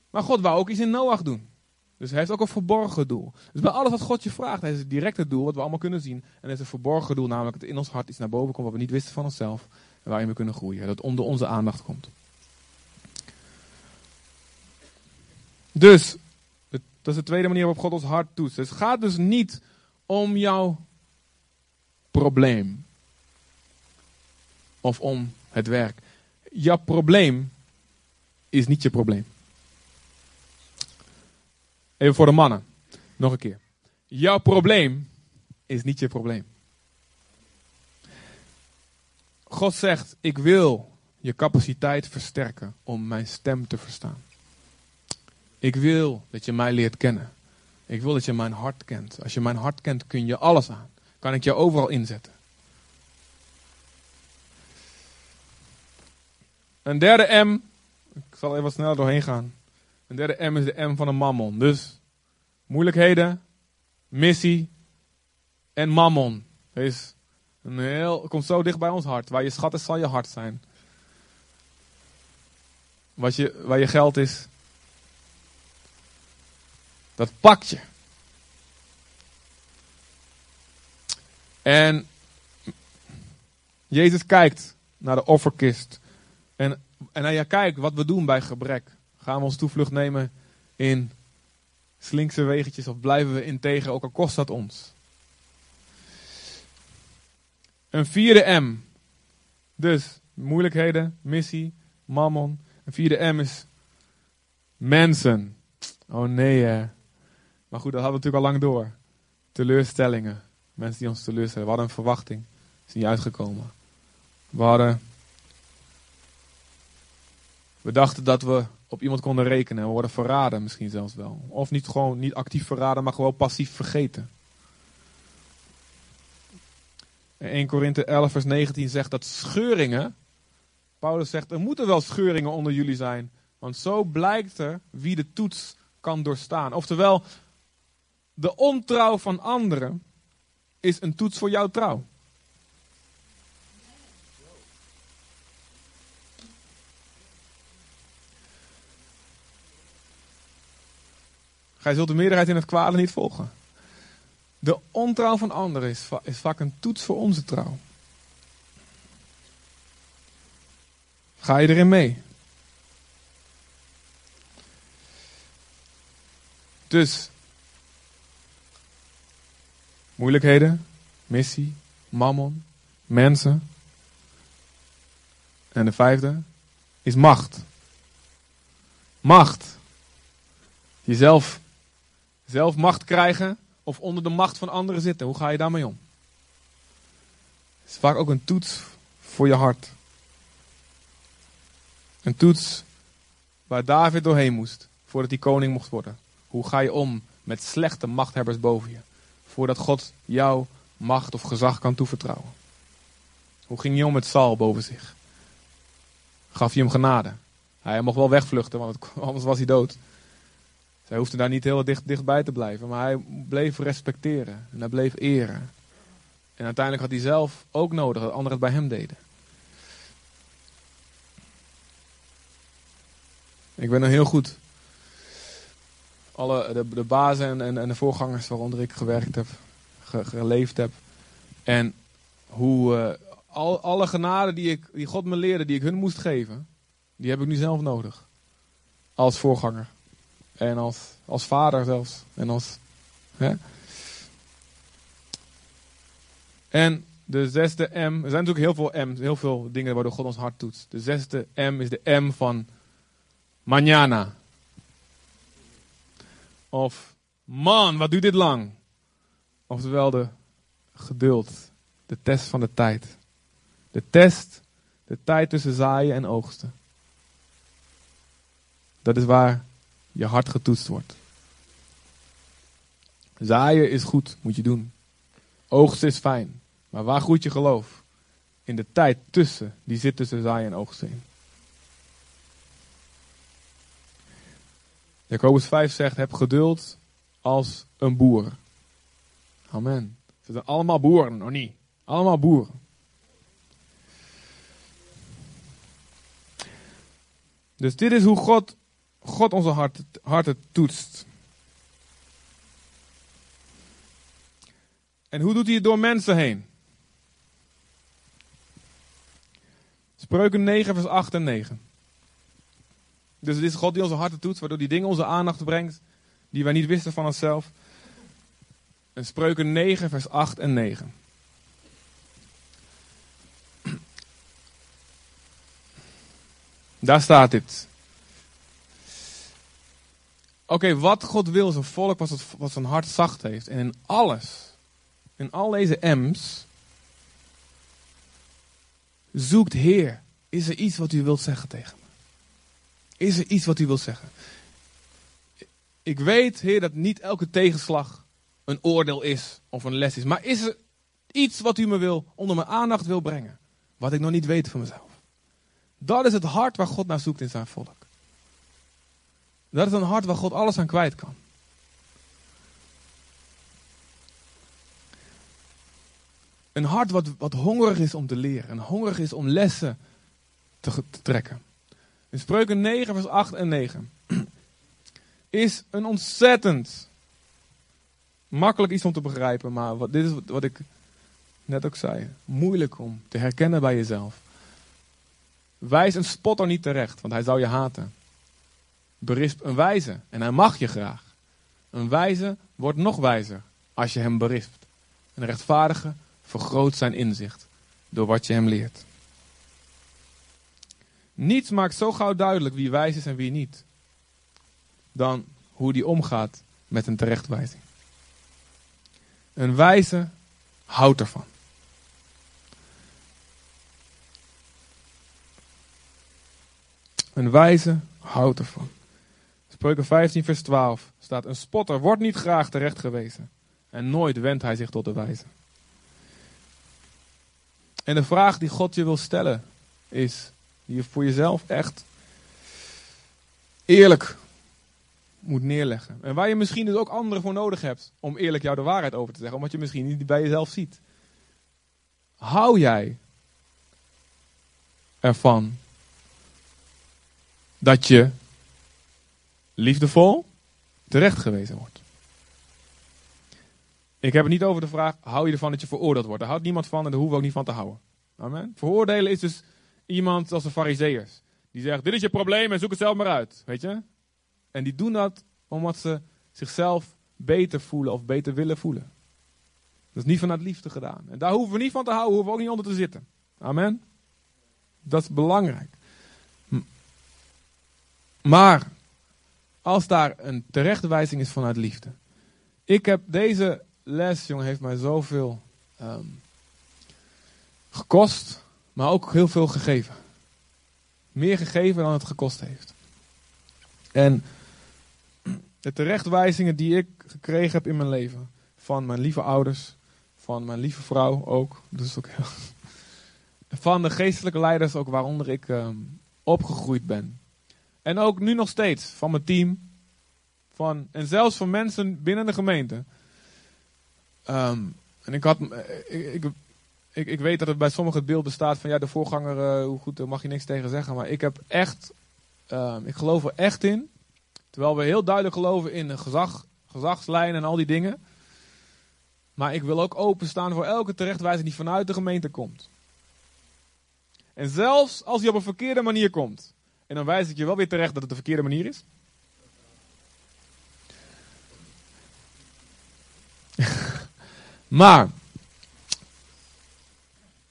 Maar God wou ook iets in Noach doen. Dus hij heeft ook een verborgen doel. Dus bij alles wat God je vraagt, hij is het directe doel, wat we allemaal kunnen zien. En hij is een verborgen doel, namelijk dat in ons hart iets naar boven komt wat we niet wisten van onszelf. En waarin we kunnen groeien. Dat onder onze aandacht komt. Dus, dat is de tweede manier waarop God ons hart. Dus het gaat dus niet om jouw probleem. Of om het werk. Jouw probleem is niet je probleem. Even voor de mannen. Nog een keer. Jouw probleem is niet je probleem. God zegt: Ik wil je capaciteit versterken om mijn stem te verstaan. Ik wil dat je mij leert kennen. Ik wil dat je mijn hart kent. Als je mijn hart kent, kun je alles aan. Kan ik je overal inzetten. Een derde M. Ik zal even sneller doorheen gaan. Een derde M is de M van een mammon. Dus moeilijkheden, missie en mammon. Is een heel, komt zo dicht bij ons hart. Waar je schat is, zal je hart zijn. Wat je, waar je geld is, dat pak je. En Jezus kijkt naar de offerkist. En, en hij kijkt wat we doen bij gebrek. Gaan we ons toevlucht nemen in slinkse wegentjes of blijven we integer, ook al kost dat ons? Een vierde M. Dus moeilijkheden, missie, mammon. Een vierde M is mensen. Oh nee hè. Maar goed, dat hadden we natuurlijk al lang door. Teleurstellingen. Mensen die ons teleurstellen. We hadden een verwachting. Is niet uitgekomen. We hadden. We dachten dat we op iemand konden rekenen. We worden verraden misschien zelfs wel. Of niet gewoon niet actief verraden, maar gewoon passief vergeten. 1 Korinthe 11 vers 19 zegt dat scheuringen. Paulus zegt er moeten wel scheuringen onder jullie zijn. Want zo blijkt er wie de toets kan doorstaan. Oftewel, de ontrouw van anderen is een toets voor jouw trouw. Gij zult de meerderheid in het kwade niet volgen. De ontrouw van anderen is, is vaak een toets voor onze trouw. Ga je erin mee? Dus Moeilijkheden, missie, mammon, mensen. En de vijfde is macht. Macht. Jezelf zelf macht krijgen of onder de macht van anderen zitten. Hoe ga je daarmee om? Het is vaak ook een toets voor je hart. Een toets waar David doorheen moest voordat hij koning mocht worden. Hoe ga je om met slechte machthebbers boven je? Voordat God jou macht of gezag kan toevertrouwen. Hoe ging je om met Saul boven zich? Gaf je hem genade? Hij mocht wel wegvluchten, want anders was hij dood. Zij hoefde daar niet heel dicht, dichtbij te blijven, maar hij bleef respecteren en hij bleef eren. En uiteindelijk had hij zelf ook nodig dat anderen het bij hem deden. Ik ben er heel goed. Alle, de, de bazen en, en, de voorgangers waaronder ik gewerkt heb, geleefd heb. En hoe uh, al, alle genade die, ik, die God me leerde, die ik hun moest geven, die heb ik nu zelf nodig. Als voorganger. En als, als vader zelfs. En als. Hè? En de zesde M. Er zijn natuurlijk heel veel M's, heel veel dingen waardoor God ons hart toetst. De zesde M is de M van mañana. Of man, wat duurt dit lang? Oftewel de geduld. De test van de tijd. De test, de tijd tussen zaaien en oogsten. Dat is waar je hart getoetst wordt. Zaaien is goed, moet je doen. Oogsten is fijn. Maar waar groeit je geloof? In de tijd tussen, die zit tussen zaaien en oogsten Jacobus 5 zegt, heb geduld als een boer. Amen. Ze zijn allemaal boeren, nog niet? Allemaal boeren. Dus dit is hoe God God onze hart, harten toetst. En hoe doet hij het door mensen heen? Spreuken 9, vers 8 en 9. Dus het is God die onze harten toetst, waardoor die dingen onze aandacht brengt, die wij niet wisten van onszelf. En Spreuken 9, vers 8 en 9. Daar staat dit. Oké, wat God wil is een volk wat, wat zijn hart zacht heeft. En in alles, in al deze M's, zoekt Heer, is er iets wat u wilt zeggen tegen me? Is er iets wat u wilt zeggen? Ik weet, Heer, dat niet elke tegenslag een oordeel is of een les is. Maar is er iets wat u me wil, onder mijn aandacht wil brengen? Wat ik nog niet weet van mezelf. Dat is het hart waar God naar zoekt in zijn volk. Dat is een hart waar God alles aan kwijt kan. Een hart wat, hongerig is om te leren. En hongerig is om lessen te trekken. In Spreuken 9, vers 8 en 9. Is een ontzettend makkelijk iets om te begrijpen. Maar wat, dit is wat ik net ook zei. Moeilijk om te herkennen bij jezelf. Wijs een spotter niet terecht, want hij zou je haten berisp een wijze en hij mag je graag. Een wijze wordt nog wijzer als je hem berispt. Een rechtvaardige vergroot zijn inzicht door wat je hem leert. Niets maakt zo gauw duidelijk wie wijs is en wie niet, dan hoe die omgaat met een terechtwijzing. Een wijze houdt ervan. Een wijze houdt ervan. Spreuken 15, vers 12 staat: Een spotter wordt niet graag terecht gewezen. En nooit wendt hij zich tot de wijze. En de vraag die God je wil stellen is: die je voor jezelf echt eerlijk moet neerleggen. En waar je misschien dus ook anderen voor nodig hebt om eerlijk jou de waarheid over te zeggen, omdat je misschien niet bij jezelf ziet. Hou jij ervan dat je liefdevol terecht gewezen wordt. Ik heb het niet over de vraag, hou je ervan dat je veroordeeld wordt? Daar houdt niemand van en daar hoeven we ook niet van te houden. Amen. Veroordelen is dus iemand als de fariseeërs. Die zegt, dit is je probleem en zoek het zelf maar uit. Weet je? En die doen dat omdat ze zichzelf beter voelen of beter willen voelen. Dat is niet vanuit liefde gedaan. En daar hoeven we niet van te houden, hoeven we ook niet onder te zitten. Amen. Dat is belangrijk. Maar als daar een terechtwijzing is vanuit liefde. Ik heb deze les, jongen, heeft mij zoveel um, gekost, maar ook heel veel gegeven. Meer gegeven dan het gekost heeft. En de terechtwijzingen die ik gekregen heb in mijn leven, van mijn lieve ouders, van mijn lieve vrouw ook, dus ook heel, van de geestelijke leiders ook waaronder ik um, opgegroeid ben. En ook nu nog steeds, van mijn team, van, en zelfs van mensen binnen de gemeente. Um, en ik had, ik, ik, ik, ik, weet dat het bij sommigen het beeld bestaat van ja, de voorganger, uh, hoe goed, daar mag je niks tegen zeggen. Maar ik heb echt, um, ik geloof er echt in. Terwijl we heel duidelijk geloven in gezag, gezagslijn en al die dingen. Maar ik wil ook openstaan voor elke terechtwijzing die vanuit de gemeente komt. En zelfs als die op een verkeerde manier komt. En dan wijs ik je wel weer terecht dat het de verkeerde manier is. maar,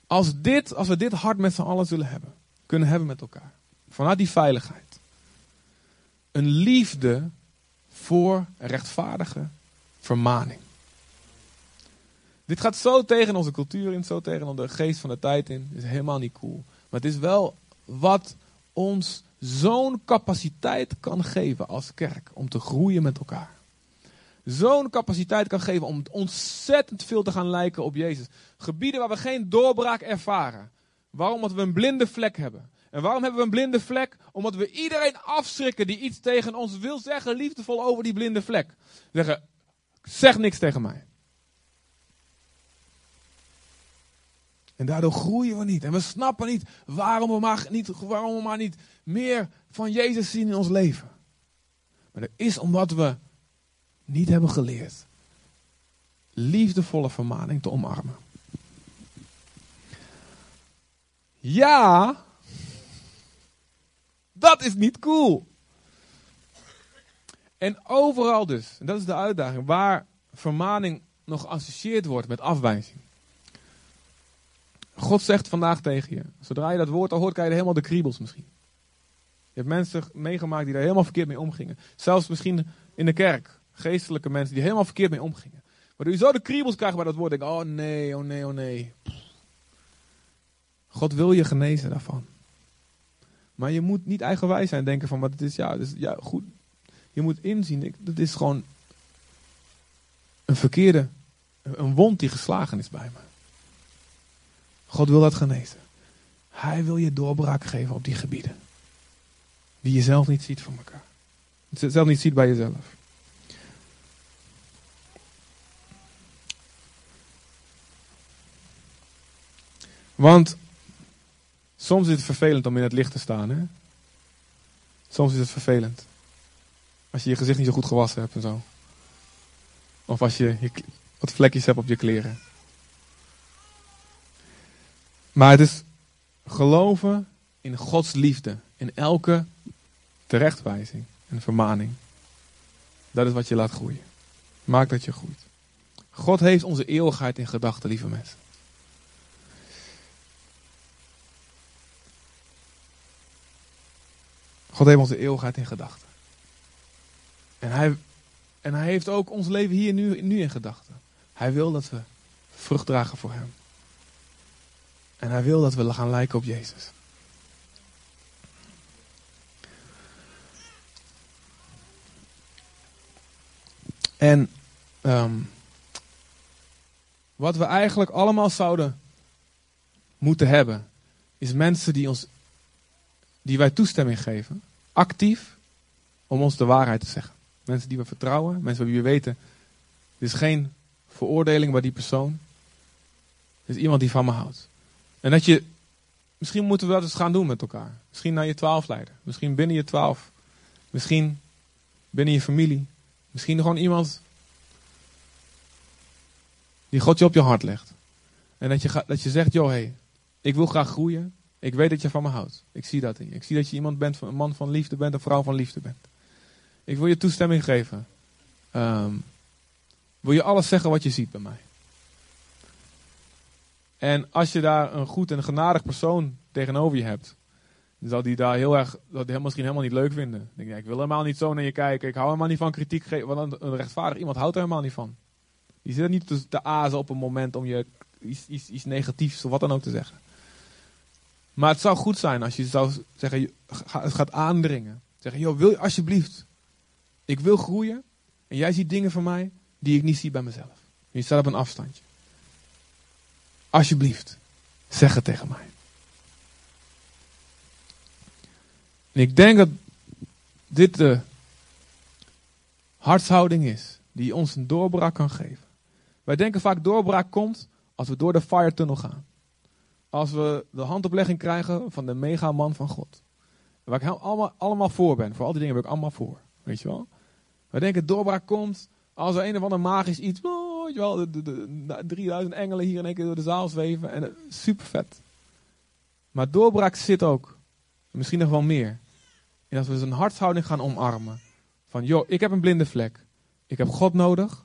als, dit, als we dit hart met z'n allen zullen hebben, kunnen hebben met elkaar, vanuit die veiligheid, een liefde voor rechtvaardige vermaning. Dit gaat zo tegen onze cultuur in, zo tegen de geest van de tijd in. Is helemaal niet cool. Maar het is wel wat ons zo'n capaciteit kan geven als kerk om te groeien met elkaar. Zo'n capaciteit kan geven om ontzettend veel te gaan lijken op Jezus. Gebieden waar we geen doorbraak ervaren. Waarom? Omdat we een blinde vlek hebben. En waarom hebben we een blinde vlek? Omdat we iedereen afschrikken die iets tegen ons wil zeggen, liefdevol over die blinde vlek. Zeggen, zeg niks tegen mij. En daardoor groeien we niet. En we snappen niet waarom we maar niet, waarom we maar niet meer van Jezus zien in ons leven. Maar dat is omdat we niet hebben geleerd liefdevolle vermaning te omarmen. Ja, dat is niet cool. En overal dus, en dat is de uitdaging, waar vermaning nog geassocieerd wordt met afwijzing. God zegt vandaag tegen je, zodra je dat woord al hoort, krijg je helemaal de kriebels misschien. Je hebt mensen meegemaakt die daar helemaal verkeerd mee omgingen. Zelfs misschien in de kerk, geestelijke mensen die helemaal verkeerd mee omgingen. Waardoor je zo de kriebels krijgt bij dat woord. Denk, oh nee, oh nee, oh nee. God wil je genezen daarvan. Maar je moet niet eigenwijs zijn denken van, wat het is, ja, dus, ja, goed. Je moet inzien, dat is gewoon een verkeerde, een wond die geslagen is bij me. God wil dat genezen. Hij wil je doorbraak geven op die gebieden. Die je zelf niet ziet van elkaar. Zelf niet ziet bij jezelf. Want soms is het vervelend om in het licht te staan. Hè? Soms is het vervelend. Als je je gezicht niet zo goed gewassen hebt en zo. Of als je, je wat vlekjes hebt op je kleren. Maar het is geloven in Gods liefde. In elke terechtwijzing en vermaning. Dat is wat je laat groeien. Maak dat je groeit. God heeft onze eeuwigheid in gedachten, lieve mensen. God heeft onze eeuwigheid in gedachten. En hij, en hij heeft ook ons leven hier nu, nu in gedachten. Hij wil dat we vrucht dragen voor hem. En hij wil dat we gaan lijken op Jezus. En um, wat we eigenlijk allemaal zouden moeten hebben, is mensen die, ons, die wij toestemming geven, actief, om ons de waarheid te zeggen. Mensen die we vertrouwen, mensen wie we weten, er is geen veroordeling bij die persoon. Er is iemand die van me houdt. En dat je, misschien moeten we dat eens gaan doen met elkaar. Misschien naar je twaalf leiden. Misschien binnen je twaalf. Misschien binnen je familie. Misschien gewoon iemand die God je op je hart legt. En dat je, dat je zegt, joh, hey, ik wil graag groeien. Ik weet dat je van me houdt. Ik zie dat in je. Ik zie dat je iemand bent, een man van liefde bent, een vrouw van liefde bent. Ik wil je toestemming geven. Um, wil je alles zeggen wat je ziet bij mij? En als je daar een goed en genadig persoon tegenover je hebt, dan zal die daar heel erg, dat hij misschien helemaal niet leuk vinden. Denk ik wil helemaal niet zo naar je kijken. Ik hou helemaal niet van kritiek geven. Want een rechtvaardig iemand houdt er helemaal niet van. Die zit er niet te azen op een moment om je iets, iets, iets negatiefs of wat dan ook te zeggen. Maar het zou goed zijn als je zou zeggen, het gaat aandringen. Zeggen, joh, wil je alsjeblieft, ik wil groeien. En jij ziet dingen van mij die ik niet zie bij mezelf. Je staat op een afstandje. Alsjeblieft, zeg het tegen mij. En ik denk dat dit de hartshouding is die ons een doorbraak kan geven. Wij denken vaak doorbraak komt als we door de fire tunnel gaan. Als we de handoplegging krijgen van de megaman van God. Waar ik allemaal, allemaal voor ben. Voor al die dingen ben ik allemaal voor. Weet je wel? Wij denken doorbraak komt als er een of ander magisch iets. Oh, weet je wel, de, de, 3000 engelen hier in één keer door de zaal zweven. En uh, super vet. Maar doorbraak zit ook. Misschien nog wel meer. En als we zijn hartshouding gaan omarmen. Van joh, ik heb een blinde vlek. Ik heb God nodig.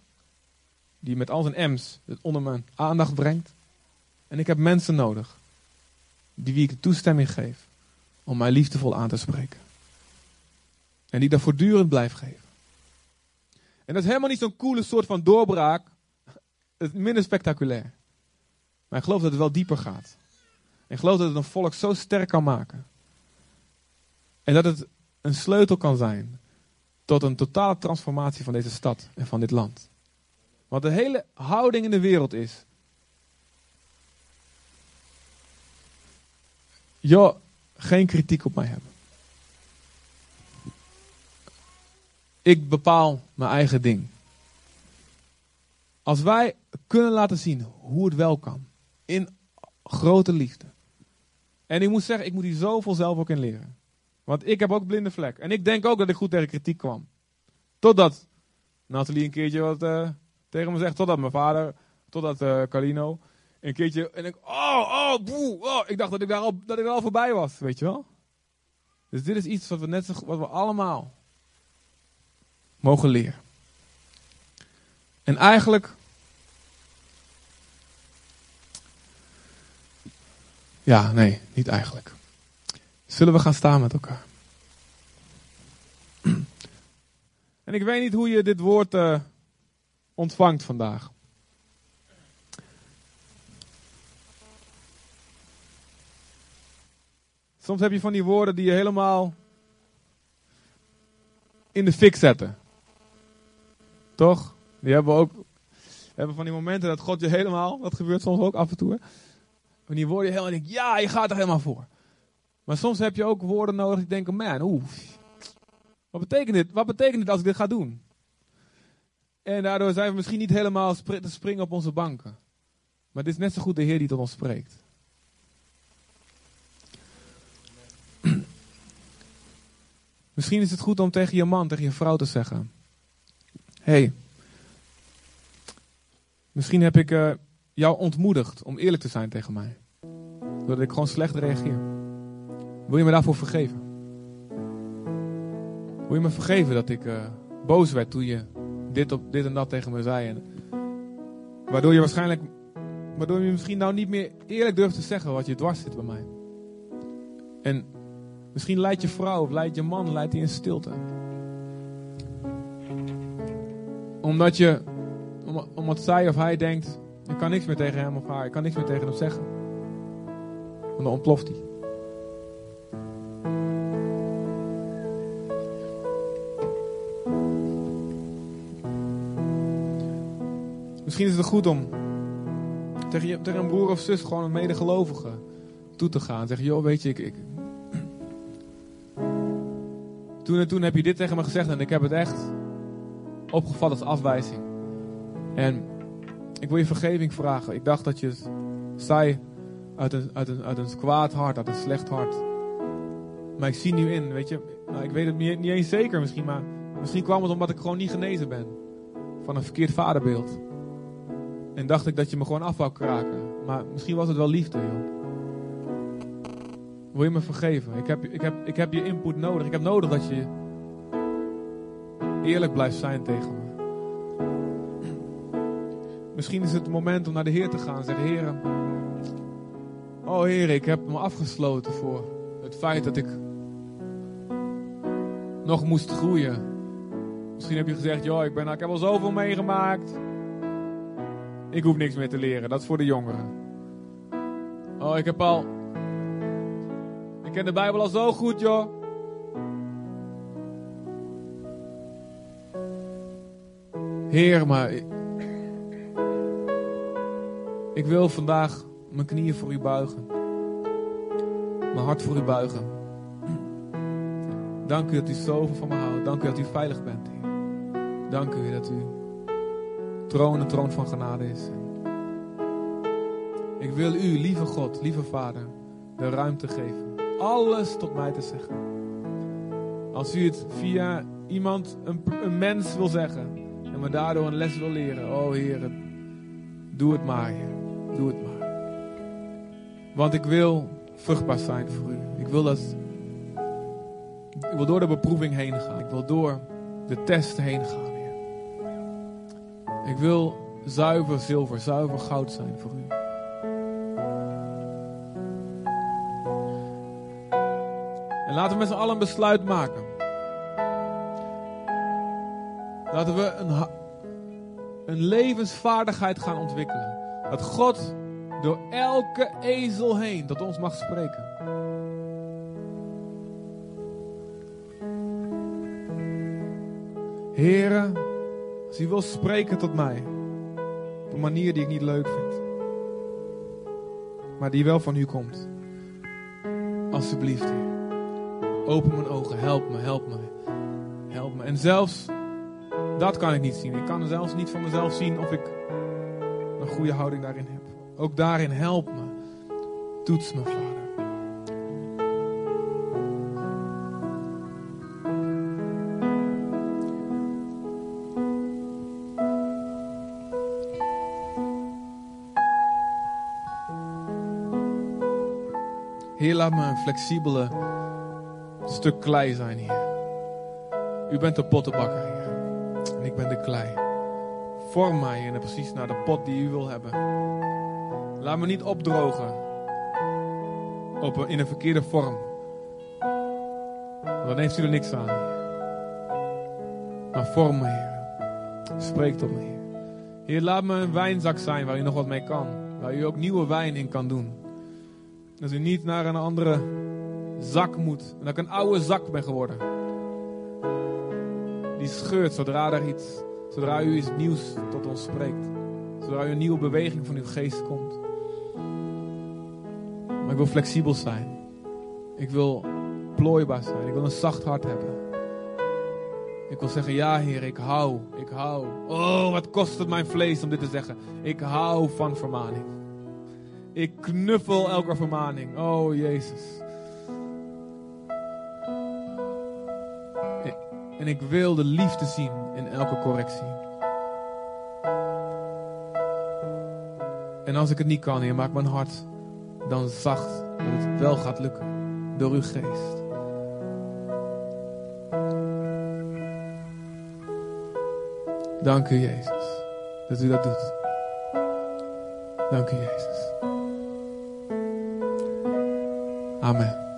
Die met al zijn M's het onder mijn aandacht brengt. En ik heb mensen nodig. Die wie ik de toestemming geef. Om mij liefdevol aan te spreken. En die dat voortdurend blijft geven. En dat is helemaal niet zo'n coole soort van doorbraak. Het is minder spectaculair. Maar ik geloof dat het wel dieper gaat. En ik geloof dat het een volk zo sterk kan maken. En dat het een sleutel kan zijn tot een totale transformatie van deze stad en van dit land. Want de hele houding in de wereld is. Joh, geen kritiek op mij hebben. Ik bepaal mijn eigen ding. Als wij kunnen laten zien hoe het wel kan. In grote liefde. En ik moet zeggen, ik moet hier zoveel zelf ook in leren. Want ik heb ook blinde vlek. En ik denk ook dat ik goed tegen kritiek kwam. Totdat Nathalie een keertje wat uh, tegen me zegt. Totdat mijn vader, totdat uh, Carlino. Een keertje. En ik, oh, oh, boe, oh. Ik dacht dat ik, daar al, dat ik er al voorbij was, weet je wel. Dus dit is iets wat we net zo, wat we allemaal mogen leren. En eigenlijk. Ja, nee, niet eigenlijk. Zullen we gaan staan met elkaar? En ik weet niet hoe je dit woord uh, ontvangt vandaag. Soms heb je van die woorden die je helemaal in de fik zetten. Toch? Die hebben we ook. We hebben van die momenten dat God je helemaal, dat gebeurt soms ook af en toe. Van die woorden je helemaal denkt, ja, je gaat er helemaal voor. Maar soms heb je ook woorden nodig die denken, man, oeh, wat betekent dit? Wat betekent dit als ik dit ga doen? En daardoor zijn we misschien niet helemaal te springen op onze banken. Maar het is net zo goed de Heer die tot ons spreekt. Misschien is het goed om tegen je man, tegen je vrouw te zeggen: hey, misschien heb ik uh, jou ontmoedigd om eerlijk te zijn tegen mij. Doordat ik gewoon slecht reageer. Wil je me daarvoor vergeven? Wil je me vergeven dat ik uh, boos werd toen je dit, op, dit en dat tegen me zei? En, waardoor je waarschijnlijk, waardoor je misschien nou niet meer eerlijk durft te zeggen wat je dwars zit bij mij. En misschien leidt je vrouw of leidt je man leidt die in stilte. Omdat je, omdat zij of hij denkt, ik kan niks meer tegen hem of haar, ik kan niks meer tegen hem zeggen. En dan ontploft hij. Misschien is het goed om tegen, je, tegen een broer of zus gewoon een medegelovige toe te gaan. Zeg, joh, weet je, ik, ik... Toen en toen heb je dit tegen me gezegd en ik heb het echt opgevat als afwijzing. En ik wil je vergeving vragen. Ik dacht dat je het zei uit een, uit, een, uit een kwaad hart, uit een slecht hart. Maar ik zie nu in, weet je, nou, ik weet het niet, niet eens zeker misschien, maar misschien kwam het omdat ik gewoon niet genezen ben van een verkeerd vaderbeeld. En dacht ik dat je me gewoon af wou kraken. Maar misschien was het wel liefde, joh. Wil je me vergeven? Ik heb, ik, heb, ik heb je input nodig. Ik heb nodig dat je eerlijk blijft zijn tegen me. Misschien is het het moment om naar de Heer te gaan en zeggen: Heer, Oh Heer, ik heb me afgesloten voor het feit dat ik nog moest groeien. Misschien heb je gezegd, joh, ik, ben, ik heb al zoveel meegemaakt. Ik hoef niks meer te leren, dat is voor de jongeren. Oh, ik heb al. Ken de Bijbel al zo goed, joh. Heer, maar. Ik, wil vandaag mijn knieën voor u buigen. Mijn hart voor u buigen. Dank u dat u zoveel van me houdt. Dank u dat u veilig bent, Heer. Dank u dat u troon een troon van genade is. Ik wil u, lieve God, lieve Vader, de ruimte geven. Alles tot mij te zeggen. Als u het via iemand, een, een mens wil zeggen. En me daardoor een les wil leren. Oh Heer, doe het maar, Heer. Doe het maar. Want ik wil vruchtbaar zijn voor u. Ik wil dat. Ik wil door de beproeving heen gaan. Ik wil door de test heen gaan. Heer. Ik wil zuiver zilver, zuiver goud zijn voor u. En laten we met z'n allen een besluit maken. Laten we een, een levensvaardigheid gaan ontwikkelen. Dat God door elke ezel heen tot ons mag spreken. Heren, als u wil spreken tot mij, op een manier die ik niet leuk vind, maar die wel van u komt, alsjeblieft, Heer. Open mijn ogen, help me, help me, help me. En zelfs dat kan ik niet zien. Ik kan zelfs niet van mezelf zien of ik een goede houding daarin heb. Ook daarin help me. Toets me, Vader. Heer, laat me een flexibele stuk klei zijn, Heer. U bent de pottenbakker, Heer. En ik ben de klei. Vorm mij en precies naar de pot die u wil hebben. Laat me niet opdrogen op een, in een verkeerde vorm. Dan heeft u er niks aan. Maar vorm me, Heer. Spreek tot me, Heer. Heer, laat me een wijnzak zijn waar u nog wat mee kan. Waar u ook nieuwe wijn in kan doen. Dat u niet naar een andere zak moet. En dat ik een oude zak ben geworden. Die scheurt zodra er iets, zodra u iets nieuws tot ons spreekt. Zodra u een nieuwe beweging van uw geest komt. Maar ik wil flexibel zijn. Ik wil plooibaar zijn. Ik wil een zacht hart hebben. Ik wil zeggen, ja Heer, ik hou, ik hou. Oh, wat kost het mijn vlees om dit te zeggen. Ik hou van vermaning. Ik knuffel elke vermaning. Oh Jezus. En ik wil de liefde zien in elke correctie. En als ik het niet kan, Heer, maak mijn hart dan zacht dat het wel gaat lukken door uw geest. Dank u, Jezus, dat u dat doet. Dank u, Jezus. Amen.